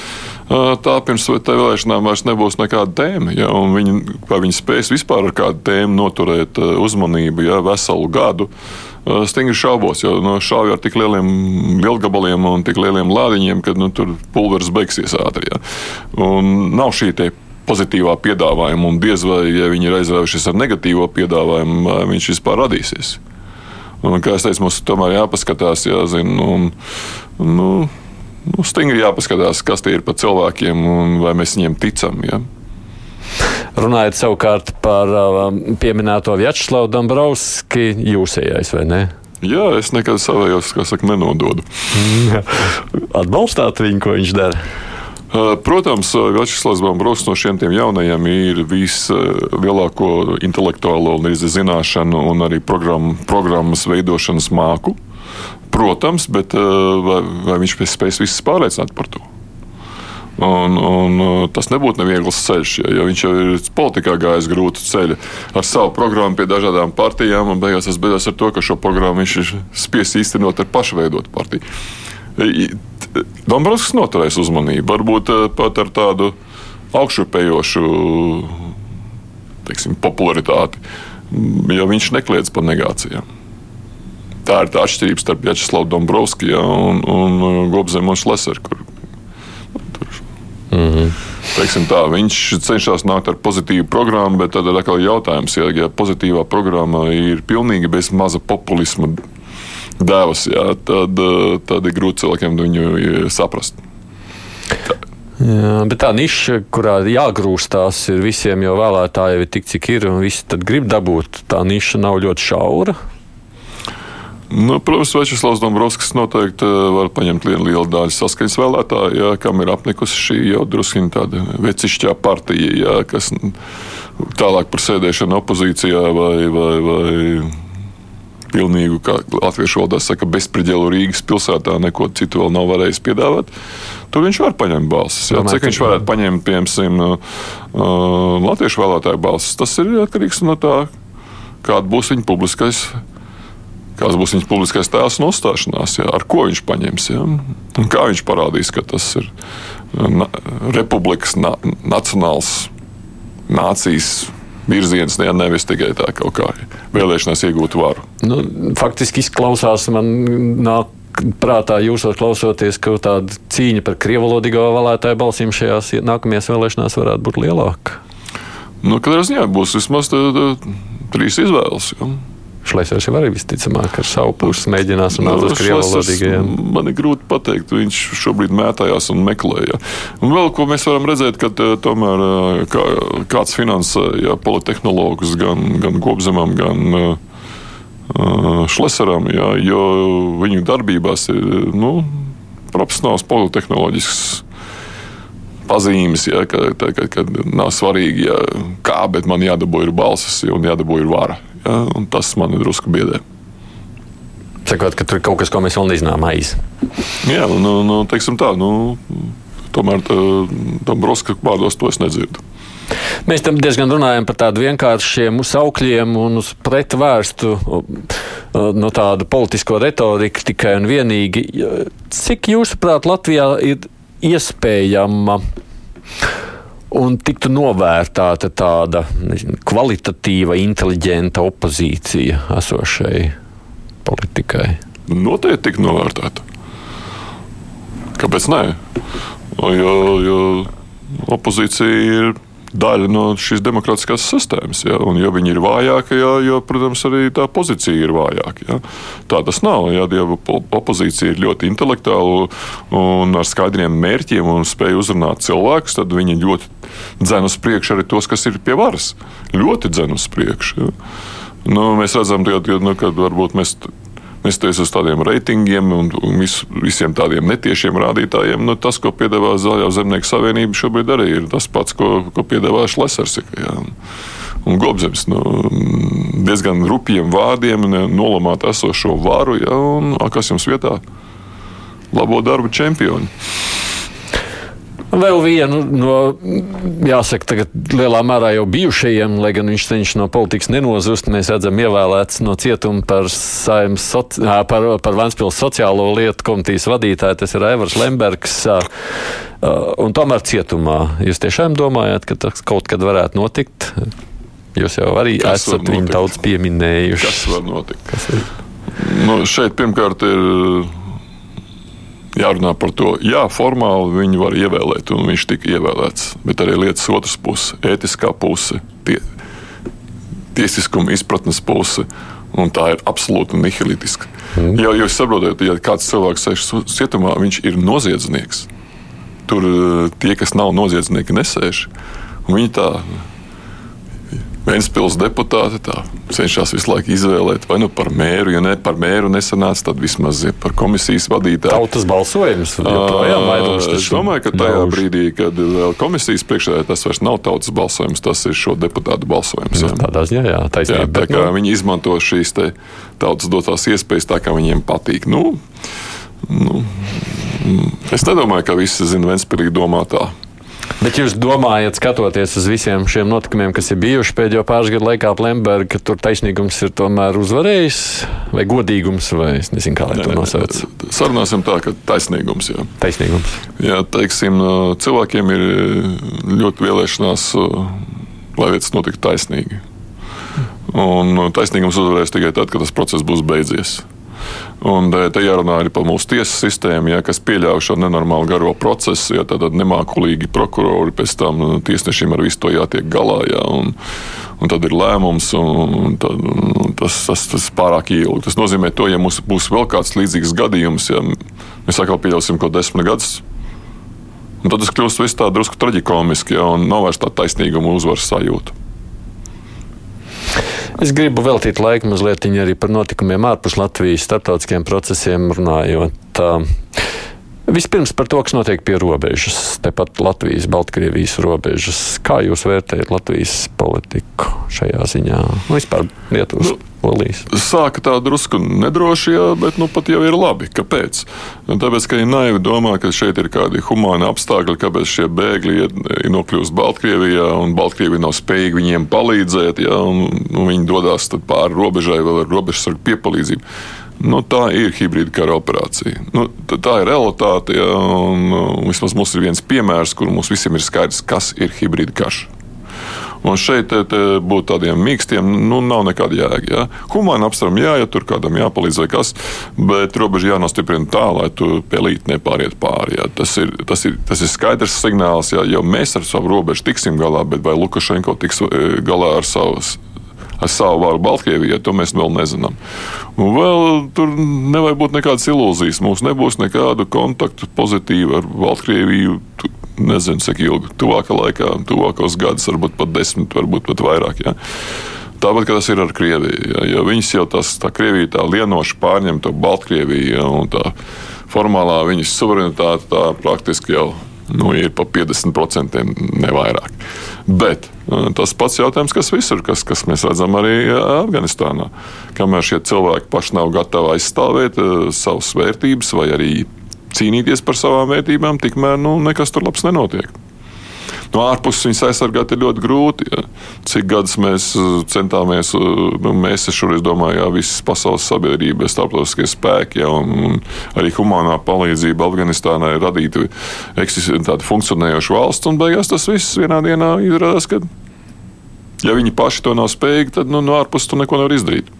Tā pirms vēlēšanām vairs nebūs nekāda tēma. Ja, viņi, vai viņi spēs vispār ar kādu tēmu noturēt uzmanību ja, veselu gadu? Stingri šaubos, jo no šāvi ar tik lieliem lielgabaliem un tik lieliem lādiņiem, ka nu, tur pulveris beigsies ātri. Ja. Un nav šī pozitīvā piedāvājuma, un diez vai, ja viņi ir aizraujušies ar negatīvo piedāvājumu, viņš vispār radīsies. Un, kā es teicu, mums tomēr jāpaskatās, jāzina, un, nu, nu, stingri jāpaskatās, kas tie ir par cilvēkiem un vai mēs viņiem ticam. Ja?
Runājot savukārt par um, pieminēto Vjačeslavu Dombrovski, jūsējais vai ne?
Jā, es nekad savējos, kā saka, nenododu.
Atbalstāt viņu, ko viņš dara?
Protams, Vjačeslavs Dombrovskis no šiem jaunajiem ir vislielāko intelektuālo zināšanu un arī programmu, programmas veidošanas māku. Protams, bet vai, vai viņš spēs visus pārliecināt par to? Un, un, tas nebūtu neviegls ceļš, ja, jo viņš jau ir politikā gājis grūtu ceļu ar savu programmu pie dažādām partijām, beigās tas beidzas ar to, ka šo programmu viņš ir spiests īstenot ar pašveidotu partiju. Dombrovskis noturēs uzmanību, varbūt pat ar tādu augšupējošu teiksim, popularitāti, jo viņš nekliedz par negācijām. Tā ir tā atšķirība starp Jačeslavu Dombrovskiju un, un Gobzemu un Šleseru. Kur, tur, mm -hmm. Teiksim tā, viņš cenšas nākt ar pozitīvu programmu, bet tad ir atkal jautājums, ja, ja pozitīvā programma ir pilnīgi bez maza populisma devas, jā, tad, tad ir grūti cilvēkiem viņu saprast.
Tā. Jā, bet tā niša, kurā jāgrūstās, ir visiem jau vēlētāji, jau ir tik, cik ir, un visi grib dabūt. Tā niša nav ļoti šaura.
Nu, protams, Večeslavs Dombrovskis noteikti eh, var paņemt lielu daļu saskaņas vēlētāju, jā, kam ir apnikusi šī jau drusku tāda vecišķā partija, jā, kas tālāk par sēdēšanu opozīcijā vai, vai, vai pilnīgu, kā latviešu valodā saka, bezspridzelu Rīgas pilsētā, neko citu vēl nav varējis piedāvāt. Tur viņš var paņemt balsis. Jā, cik viņš varētu paņemt, piemēram, uh, latviešu vēlētāju balsis, tas ir atkarīgs no tā, kāda būs viņa publiskais kāds būs viņa publiskais tēls un uzstāšanās, jā, ar ko viņš paņems. Un kā viņš parādīs, ka tas ir na, republikas, na, nacionāls, nācijas virziens, ja nevis tikai tā kaut kā vēlēšanās iegūt varu.
Nu, faktiski izklausās man nāk. Prātā jūsos klausoties, ka tāda cīņa par krievalodīgo vēlētāju balsīm šajās nākamajās vēlēšanās varētu būt lielāka.
Nu, Katrā ziņā būs vismaz tā, tā, trīs izvēles. Ja.
Šlesers jau arī visticamāk ar savu pusi mēģinās runāt uz krievu valodīgajiem.
Man ir grūti pateikt, viņš šobrīd mētājās un meklēja. Un vēl ko mēs varam redzēt, ka eh, tomēr eh, kā, kāds finansē ja, politehnologus gan, gan Gobzemam, gan uh, Šleseram, ja, jo viņu darbībās ir nu, profesionāls politehnoloģisks pazīmes, ja, ka, ka, ka, ka nav svarīgi, ja, kā, bet man jādabū ir balsis un jādabū ir vara. Ja, tas man ir drusku biedē.
Sakot, ka tur ir kaut kas, ko mēs vēl nezinām aiz.
Jā, nu, nu, teiksim tā, nu, tomēr tam broska vārdos to es nedzirdu.
Mēs tam diezgan runājam par tādiem vienkāršiem saukļiem un uz pretvērstu no tādu politisko retoriku tikai un vienīgi. Cik jūsuprāt Latvijā ir iespējama un tiktu novērtēta tāda kvalitatīva, inteliģenta opozīcija esošai politikai?
Noteikti tik novērtēta. Kāpēc nē? Jo, jo opozīcija ir daļa no šīs demokrātiskās sistēmas. Ja? Un, ja viņi ir vājāki, ja, jo, protams, arī tā pozīcija ir vājāka. Ja? Tā tas nav. Ja, ja opozīcija ir ļoti intelektuāla un ar skaidriem mērķiem un spēj uzrunāt cilvēkus, tad viņi ļoti dzen uz priekšu arī tos, kas ir pie varas. Ļoti dzen uz priekšu. Ja? Nu, mēs redzam, ka nu, varbūt mēs nestoties uz tādiem reitingiem un, un vis, visiem tādiem netiešiem rādītājiem, nu, tas, ko piedāvā Zaļā zemnieku savienība, šobrīd arī ir tas pats, ko, ko piedāvā Šlesers. Jā. Un Gobzems nu, diezgan rupjiem vārdiem nolamāt esošo varu, ja, un kas jums vietā? Labo darbu čempioni.
Vēl vienu no, jāsaka, tagad lielā mērā jau bijušajiem, lai gan viņš cenšas no politikas nenozust, mēs redzam ievēlēts no cietuma par, soci, par, par Vanspils sociālo lietu komitejas vadītāju, tas ir Aivars Lembergs. Un tomēr cietumā. Jūs tiešām domājat, ka tas kaut kad varētu notikt? Jūs jau arī Kas esat viņu daudz pieminējuši.
Kas var notikt? Kas ir? Nu, šeit pirmkārt ir jārunā par to, jā, formāli viņu var ievēlēt, un viņš tika ievēlēts. Bet arī lietas otras puse, ētiskā puse, tie, tiesiskuma izpratnes puse. Un tā ir absolūti nihilistiska. Mm. Ja jūs saprotat, ja kāds cilvēks sēž cietumā, viņš ir noziedznieks. Tur eh, tie, kas nav noziedznieki, nesēž. Viņi tā Vēnspils deputāti tā, cenšas visu laiku izvēlēt, vai nu par mēru, ja ne par mēru nesanāca, tad vismaz ja par komisijas vadītāju.
Tautas balsojums joprojām vairums.
Es domāju, ka tajā daudz. brīdī, kad komisijas priekšsēdētājs tas vairs nav tautas balsojums, tas ir šo deputātu balsojums.
Jā. Tādā ziņā, jā, taisnība. Jā,
tā kā nu... viņi izmanto šīs tautas dotās iespējas tā, kā viņiem patīk. Nu, nu, Es nedomāju, ka visi zina Ventspīlī domā tā.
Bet jūs domājat, skatoties uz visiem šiem notikumiem, kas ir bijuši pēdējo pāris gadu laikā ap Lembergu, ka tur taisnīgums ir tomēr uzvarējis, vai godīgums, vai es nezinu, kā lai to nosauc?
Sarunāsim tā, ka taisnīgums. Jā.
Taisnīgums.
Jā, teiksim, cilvēkiem ir ļoti vēlēšanās, lai lietas notiktu taisnīgi. Un taisnīgums uzvarēs tikai tad, kad tas process būs beidzies. Un te jārunā arī par mūsu tiesu sistēmu, ja, kas pieļauj šo nenormālu garo procesu. Ja, tad nemākulīgi prokurori pēc tam nu, tiesnešiem ar visu to jātiek galā. Ja, un, un tad ir lēmums, un, un tad, un tas, tas, tas pārāk ilgi. Tas nozīmē, to, ja mums būs vēl kāds līdzīgs gadījums, ja mēs atkal pieļausim kaut desmit gadus. Un tad tas kļūst tā drusku traģikomiski, ja, un nav vairs tā taisnīguma uzvaras sajūta.
Es gribu veltīt laiku mazliet arī par notikumiem ārpus Latvijas, starptautiskiem procesiem runājot. Vispirms par to, kas notiek pie robežas, tepat Latvijas, Baltkrievijas robežas. Kā jūs vērtējat Latvijas politiku šajā ziņā? Nu, vispār Lietuvas. Nu, Polijas.
Sāka tā drusku nedroši, jā, bet nu pat jau ir labi. Kāpēc? Nu, tāpēc, ka viņi naivi domā, ka šeit ir kādi humāni apstākļi, kāpēc šie bēgļi ir nokļuvuši Baltkrievijā, un Baltkrievija nav spējīga viņiem palīdzēt, un nu, viņi dodas pāri robežai vēl ar robežsargu piepalīdzību. Nu, tā ir hibrīda kara operācija. Nu, tā ir realitāte. Ja, un, un, vismaz mums ir viens piemērs, kur mums visiem ir skaidrs, kas ir hibrīda karš. Un šeit te, te būt tādiem mīkstiem, nu, nav nekāda jēga. Ja? Humāna apstākļiem jā, ja tur kādam jāpalīdz vai kas, bet robeža jānostiprina tā, lai tu pelīt nepāriet pāri. Ja? Tas, ir, tas, ir, tas ir skaidrs signāls, ja jau mēs ar savu robežu tiksim galā, bet vai Lukašenko tiks e, galā ar savas ar savu varu Baltkrievijai, to mēs vēl nezinām. Un vēl tur nevajag būt nekādas ilūzijas. Mums nebūs nekādu kontaktu pozitīvu ar Baltkrieviju nezinu, cik ilgi, tuvākā laikā, tuvākos gadus, varbūt pat desmit, varbūt pat vairāk. Ja. Tāpat tas ir ar Krieviju. Ja, jo viņas jau tas, tā Krievija tā lienoši pārņem to Baltkrieviju, ja, formālā viņas suverenitāte tā praktiski jau nu, ir pa 50% nevairāk. Bet tas pats jautājums, kas visur, kas, kas mēs redzam arī Afganistānā. Kamēr šie cilvēki paši nav gatavi aizstāvēt savas vērtības vai arī cīnīties par savām vērtībām, tikmēr nu, nekas tur labs nenotiek. No ārpuses viņas aizsargāt ir ļoti grūti. Ja. Cik gadus mēs uh, centāmies, uh, nu, mēs šoreiz domājam, ka visas pasaules sabiedrība, starptautiskie spēki ja, un, un arī humanā palīdzība Afganistānai radīt tādu funkcionējošu valsts, un beigās tas viss vienā dienā izrādās, ka, ja viņi paši to nav spējīgi, tad nu, no ārpuses to neko nevar izdarīt.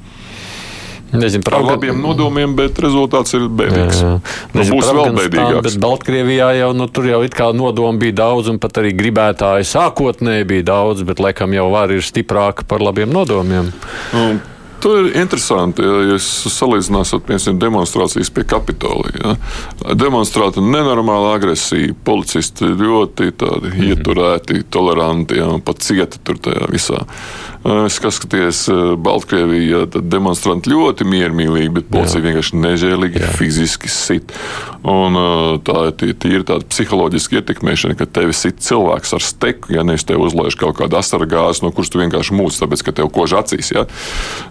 Nezinu,
par labiem nodomiem, bet rezultāts ir bēdīgs. Jā, jā.
Nu, būs vēl bēdīgāks. Bet Baltkrievijā jau nu, tur jau it kā nodomi bija daudz, un pat arī gribētāji sākotnēji bija daudz, bet laikam jau var ir stiprāka par labiem nodomiem.
Nu, Tur ir interesanti, ja jūs salīdzināsiet, piemēram, demonstrācijas pie Kapitolija. Ja. Demonstrēta nenormāla agresija, policisti ļoti mm -hmm. ieturēti, toleranti ja, un pat cieti tur tajā visā. Es skatos, Baltkrievijā demonstranti ļoti miermīlīgi, bet policija vienkārši nežēlīgi, Jā. fiziski sit. Un, tā ir tīra tāda psiholoģiska ietekmēšana, ka tevi sit cilvēks ar steku, ja nevis tev uzlaiž kaut kādu asara gāzi, no kuras tu vienkārši mūc, tāpēc, ka tev kož acīs. Ja?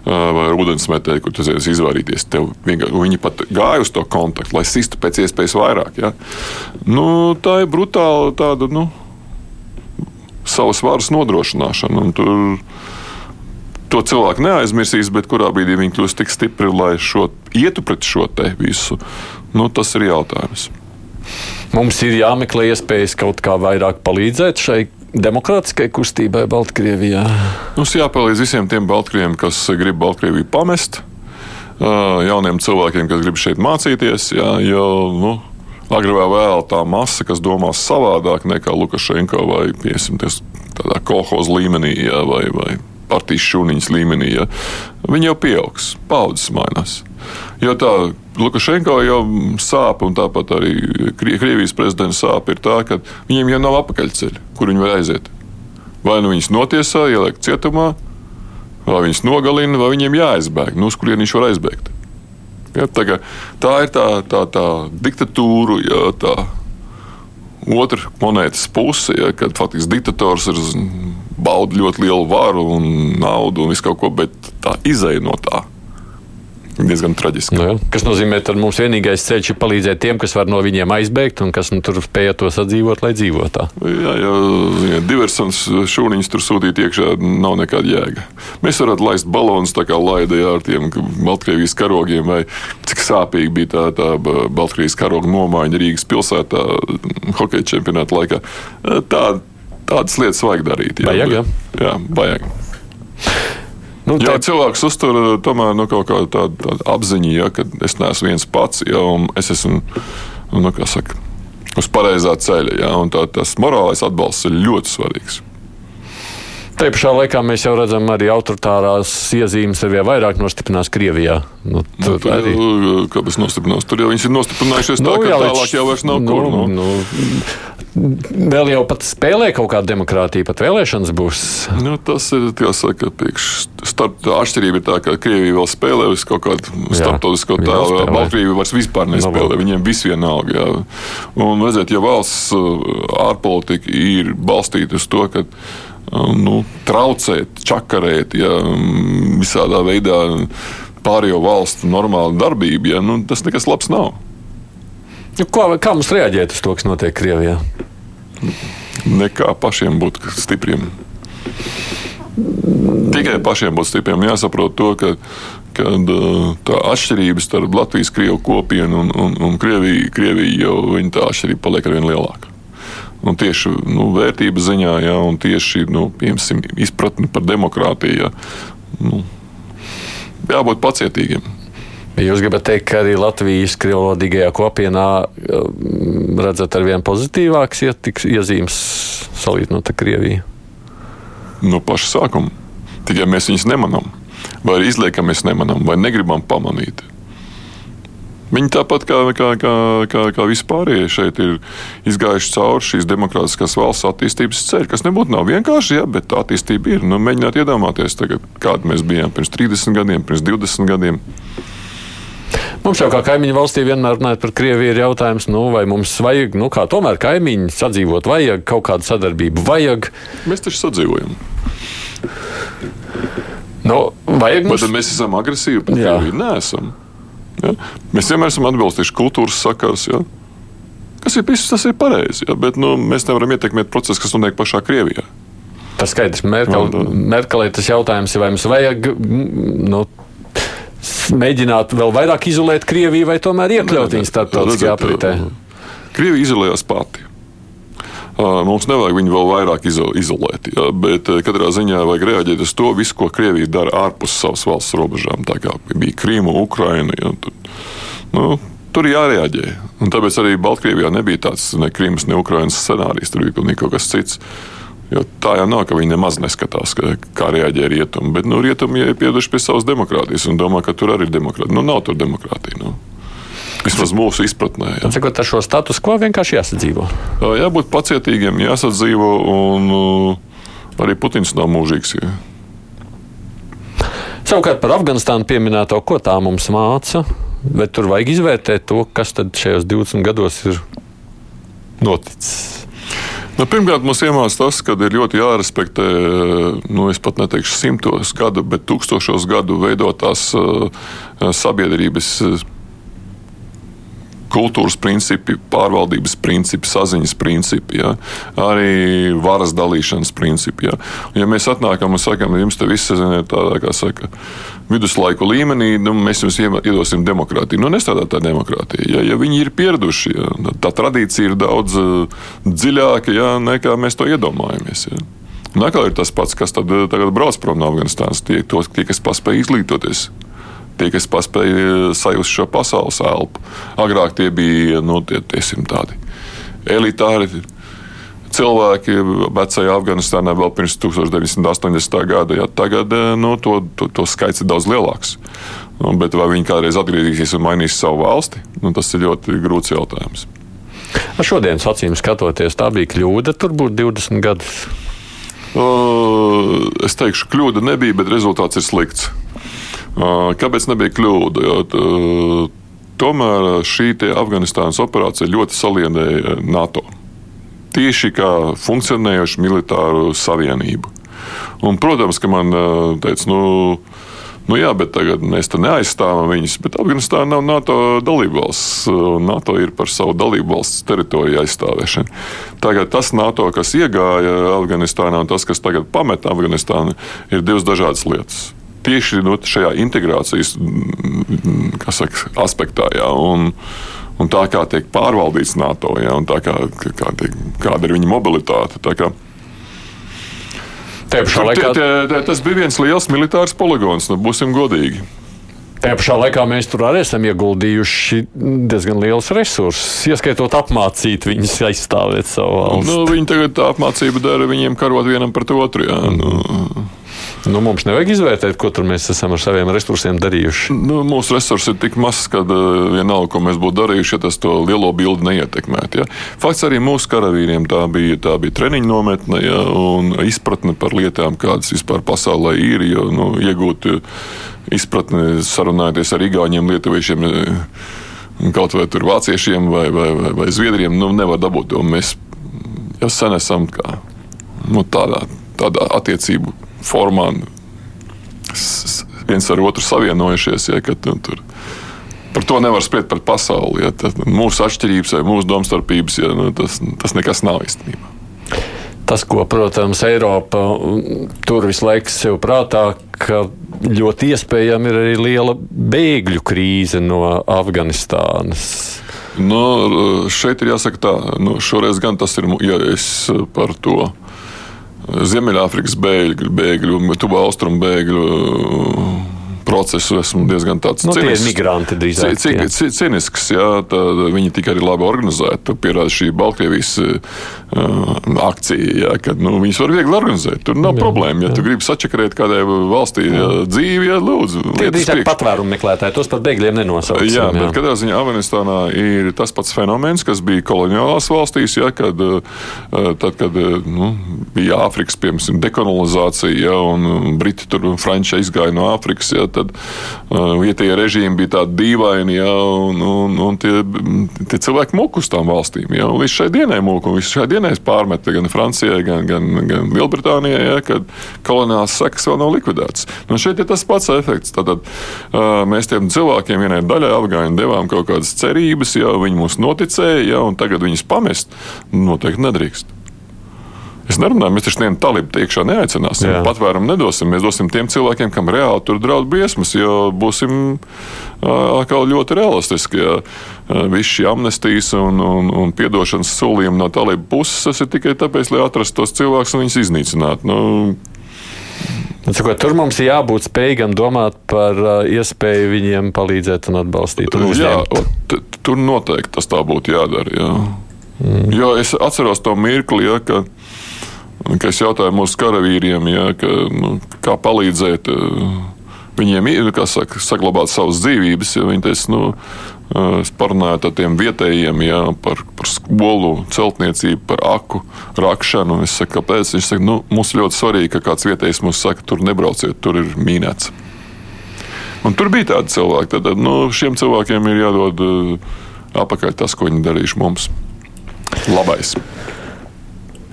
vai ūdensmetēji, kur tu esi izvairīties. Viņi pat gāja uz to kontaktu, lai sistu pēc iespējas vairāk. Ja? Nu, tā ir brutāla tāda nu, savas varas nodrošināšana. Tur, to cilvēku neaizmirsīs, bet kurā brīdī viņi kļūst tik stipri, lai šo, ietu pret šo te visu, nu, tas ir jautājums.
Mums ir jāmeklē iespējas kaut kā vairāk palīdzēt šai demokrātiskai kustībai Baltkrievijā?
Mums jāpalīdz visiem tiem Baltkrieviem, kas grib Baltkrieviju pamest, jauniem cilvēkiem, kas grib šeit mācīties. Jā, jo, nu, Agri vai vēl tā masa, kas domās savādāk nekā Lukašenko vai piesimties tādā kolhoza līmenī jā, vai, vai partijas šūniņas līmenī, ja, viņi jau pieaugs, paudzes mainās. Jo tā Lukašenko jau sāp, un tāpat arī Krievijas prezidenta sāp ir tā, ka viņiem jau nav apakaļceļa, kur viņi var aiziet. Vai nu viņus notiesā, ieliek cietumā, vai viņus nogalina, vai viņiem jāaizbēg, nu, uz kurien viņš var aizbēgt. Ja, tā, tā ir tā, tā, tā diktatūra, ja, tā otra monētas puse, ja, kad faktiski diktators ir bauda ļoti lielu varu un naudu un visu kaut ko, bet tā izēja no tā diezgan traģiski.
Nu, kas nozīmē, ka mums vienīgais ceļš ir palīdzēt tiem, kas var no viņiem aizbēgt un kas nu, tur spēja to sadzīvot, lai dzīvotā.
Jā, jā, jā diversants šūniņus tur sūtīt iekšā nav nekāda jēga. Mēs varētu laist balonus tā kā laida jā, ar tiem Baltkrievijas karogiem, vai cik sāpīgi bija tā, tā Baltkrievijas karoga nomaiņa Rīgas pilsētā hokeja čempionāta laikā. Tā, tādas lietas vajag darīt.
Jā, vajag, jā.
jā, vajag. Nu, jā, tā... cilvēks uztur tomēr nu, kaut kādu tādu, tādu apziņu, ja, ka es neesmu viens pats, ja, un es esmu, nu, kā saka, uz pareizā ceļa, ja, tā, tas morālais atbalsts ir ļoti svarīgs.
Te pašā laikā mēs jau redzam, arī autoritārās iezīmes ar vien vairāk nostiprinās Krievijā.
Nu, tur nu, tur arī kāpēc nostiprinās? Tur jau viņas ir nostiprinājušās nu, tā, ka jā, tālāk jau vairs nav nu, kur. Nu. Nu,
vēl jau pat spēlē kaut kāda demokrātija, pat vēlēšanas būs.
Nu, tas ir jāsaka, starp, tā atšķirība ir tā, ka Krievija vēl spēlē uz kaut kādu starptautisko tēlu. Baltkrievija vairs vispār nespēlē, no, viņiem viss vienalga. Jā. Un redziet, ja valsts uh, ārpolitika ir balstīta uz to, ka uh, nu, traucēt, čakarēt, ja, mm, visādā veidā pārējo valstu normālu darbību, ja, nu, tas nekas labs nav.
Nu, ko, kā mums reaģēt uz to, kas notiek Krievijā?
Nekā pašiem būt stipriem. Tikai pašiem būt stipriem. Jāsaprot to, ka kad, tā atšķirība starp Latvijas krievu kopienu un, un, un Krieviju, Krieviju jau tā atšķirība paliek ar vien lielāka. Un tieši nu, vērtības ziņā, ja, un tieši nu, piemēram, izpratni par demokrātiju, ja, nu, jābūt pacietīgiem.
Jūs gribat teikt, ka arī Latvijas krievlodīgajā kopienā mm, redzat ar vien pozitīvākas iezīmes salīdzinot ar Krieviju?
No paša sākuma. Tikai mēs viņus nemanām, vai izliekam, mēs nemanām, vai negribam pamanīt. Viņi tāpat kā, kā, kā, kā, kā vispārējie šeit ir izgājuši cauri šīs demokrātiskās valsts attīstības ceļu, kas nebūtu nav vienkārši, ja, bet attīstība ir. Nu, mēģiniet iedomāties, tagad, kāda mēs bijām pirms 30 gadiem, pirms 20 gadiem.
Mums jau kā kaimiņu valstī vienmēr runājot par Krieviju, ir jautājums, nu, vai mums vajag, nu, kā tomēr kaimiņi sadzīvot, vajag kaut kādu sadarbību, vajag.
Mēs taču sadzīvojam.
Nu, vajag
mums... Vai mēs esam agresīvi pret Krieviju? Nē, esam. Ja? Mēs vienmēr esam atbalstījuši kultūras sakars. Ja? Kas ir viss, tas ir pareizi. Ja? Bet nu, mēs nevaram ietekmēt procesu, kas notiek pašā Krievijā.
Tas skaidrs, Merkel, Merkelē tas jautājums ir, vai mums vajag nu, mēģināt vēl vairāk izolēt Krieviju vai tomēr iekļaut viņu starptautiskajā apritē?
Krievija izolējās pati. Mums nevajag viņu vēl vairāk izolēt, jā, bet katrā ziņā vajag reaģēt uz to visu, ko Krievija dara ārpus savas valsts robežām. Tā kā bija Krīma, Ukraina. Jā, tad, nu, tur jārēģē. Un tāpēc arī Baltkrievijā nebija tāds ne Krīmas, ne Ukrainas scenārijs. Tur bija pilnīgi kas cits. Jo tā jau nav, ka viņi nemaz neskatās, ka, kā reaģē rietumi. Bet nu, rietumi ir pieraduši pie savas demokrātijas un domā, ka tur arī ir demokrātija. Nu, nav tur demokrātija. Nu. Vismaz mūsu izpratnē.
Jā. Cikot ar šo status quo vienkārši jāsadzīvo?
Jābūt pacietīgiem, jāsadzīvo, un arī Putins nav mūžīgs. Jā.
Savukārt par Afganistānu pieminēto, ko tā mums māca, bet tur vajag izvērtēt to, kas tad šajos 20 gados ir noticis.
Nu, pirmkārt, mums iemācās tas, ka ir ļoti jārespektē, nu, es pat neteikšu simtos gadu, bet tūkstošos gadu veidotās uh, sabiedrības. Kultūras principi, pārvaldības principi, saziņas principi, ja? arī varas dalīšanas principi. Ja, ja mēs atnākam un sakām, jums te viss ir tādā, kā saka, viduslaiku līmenī, nu, mēs jums iedosim demokrātiju. Nu, nestrādā tā demokrātija. Ja, ja viņi ir pieraduši, ja, tā tradīcija ir daudz uh, dziļāka ja, nekā mēs to iedomājamies. Ja. Un atkal ir tas pats, kas tad, tagad brauc prom no Afganistānas, tie, tos, tie kas paspēja izglītoties tie, kas spēja sajust šo pasaules elpu. Agrāk tie bija nu, tie, tiesim, tādi elitāri. Cilvēki vecajā Afganistānā vēl pirms 1980. gada, ja tagad nu, to, to, to skaits ir daudz lielāks. Nu, bet vai viņi kādreiz atgriezīsies un mainīs savu valsti, nu, tas ir ļoti grūts jautājums.
Ar šodienas acīm skatoties, tā bija kļūda, tur būtu 20 gadus.
Uh, es teikšu, kļūda nebija, bet rezultāts ir slikts. Kāpēc nebija kļūda? Jo, tomēr šī Afganistānas operācija ļoti saliedēja NATO. Tieši kā funkcionējošu militāru savienību. Un, protams, ka man teica, nu, Nu, jā, bet tagad mēs te neaizstāvam viņus. Bet Afganistāna nav NATO dalībvalsts. NATO ir par savu dalībvalsts teritoriju aizstāvēšanu. Tagad tas NATO, kas iegāja Afganistānā, un tas, kas tagad pamet Afganistānu, ir divas dažādas lietas. Tieši no šajā integrācijas saka, aspektā. Jā, un, un tā kā tiek pārvaldīts NATO, ja, un kā, kā tiek, kāda ir viņa mobilitāte. Tur, laikā... tie, tie, tas bija viens liels militārs poligons, nu, būsim godīgi.
Tajā pašā laikā mēs tur arī esam ieguldījuši diezgan liels resursus, ieskaitot apmācīt viņus aizstāvēt savu valsti.
Nu, viņi tagad tā apmācība dara viņiem karot vienam pret otru. Jā, nu.
Nu, mums nevajag izvērtēt, ko mēs esam ar saviem resursiem darījuši.
Nu, mūsu resursi ir tik mazs, ka uh, vienalga, ko mēs būtu darījuši, ja tas to lielo bildi neietekmētu. Ja. Fakts arī mūsu karavīriem tā bija, tā bija treniņa nometne ja, un izpratne par lietām, kādas vispār pasaulē ir. Jo, nu, iegūt uh, izpratni, sarunājoties ar Igauniem, Lietuviešiem. Uh, kaut vai tur vāciešiem vai, vai, vai, vai zviedriem, nu, nevar dabūt. Mēs jau sen esam kā, nu, tādā, tādā attiecību formā viens ar otru savienojušies. Ja, kad, nu, tur, par to nevar spriest par pasauli. Ja, tad, mūsu atšķirības vai mūsu domstarpības, ja, nu, tas, tas nekas nav īstenībā.
Tas, ko, protams, Eiropa tur visu laiku sev prātā, ka ļoti iespējama ir arī liela bēgļu krīze no Afganistānas.
Nu, šeit ir jāsaka tā, nu, šoreiz gan tas ir, ja es par to Ziemeļāfrikas bēgļu, bēgļu, tuvu austrumu bēgļu procesu esmu diezgan tāds
nu, cinisks. Migranti drīzāk.
Cik, cik, cinisks, jā, tad viņi tika arī labi organizēti. Pierāda šī Baltkrievijas uh, akcija, jā, kad nu, viņus var viegli organizēt. Tur nav jā, problēma. Ja jā. tu gribi sačakarēt kādai valstī jā. dzīvi, jā, lūdzu.
Tie drīzāk patvērumu meklētāji, tos par bēgļiem nenosauc.
Jā, jā, bet katrā ziņā Afganistānā ir tas pats fenomens, kas bija koloniālās valstīs, jā, kad, uh, tad, kad nu, bija Āfrikas, piemēram, dekolonizācija, jā, un Briti tur un Franči izgāja no Āfrikas. Jā, tad vietējie režīmi bija tādi dīvaini, ja, un, un, un tie, tie cilvēki mūku uz tām valstīm. Ja, līdz šai dienai mūku, un šai dienai pārmeta gan Francijai, gan, gan, gan Lielbritānijai, ja, kad koloniālās sekas vēl nav likvidētas. Nu, šeit ir tas pats efekts. Tātad, uh, mēs tiem cilvēkiem vienai daļai afgāņu devām kaut kādas cerības, ja viņi mums noticēja, ja, un tagad viņus pamest noteikti nedrīkst. Es nerunāju, mēs taču nevienu talību iekšā neaicināsim. Jā. Patvērumu nedosim. Mēs dosim tiem cilvēkiem, kam reāli tur draud briesmas, jo būsim atkal ļoti realistiski. Ja viss šī amnestijas un, un, un piedošanas solījumi no talību puses, tas ir tikai tāpēc, lai atrastu tos cilvēkus un viņus iznīcinātu. Nu,
Sakot, tur mums ir jābūt spējīgam domāt par uh, iespēju viņiem palīdzēt un atbalstīt. Un
jā, tur noteikti tas tā būtu jādara. Jā. Mm. Jo es atceros to mirkli, ja, ka es jautāju mūsu karavīriem, ja, ka, nu, kā palīdzēt eh, viņiem saka, saglabāt savas dzīvības. Ja viņi teica, nu, eh, es parunāju ar tiem vietējiem ja, par, par skolu, celtniecību, par aku rakšanu. Es saku, kāpēc? Viņš saka, nu, mums ļoti svarīgi, ka kāds vietējais mums saka, tur nebrauciet, tur ir mīnēts. Un tur bija tādi cilvēki. Tad nu, šiem cilvēkiem ir jādod uh, apakaļ tas, ko viņi darījuši mums. Labais!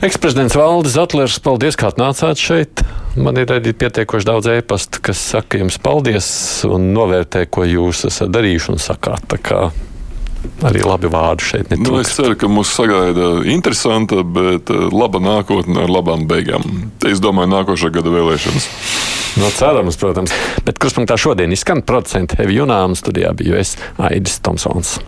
Eksprezidents Valdis Zatlers, paldies, ka atnācāt šeit. Man ir arī pietiekoši daudz ēpastu, kas saka jums paldies un novērtē, ko jūs esat darījuši un sakāt. Arī labi vārdi šeit.
Nu, es ceru, ka mūs sagaida interesanta, bet eh, laba nākotne ar labām beigām. Es domāju, nākošā gada vēlēšanas.
No cerams, protams. Bet kurspunktā šodien izskan producents Hevi Junāms, studijā biju es Aidis Tomsons.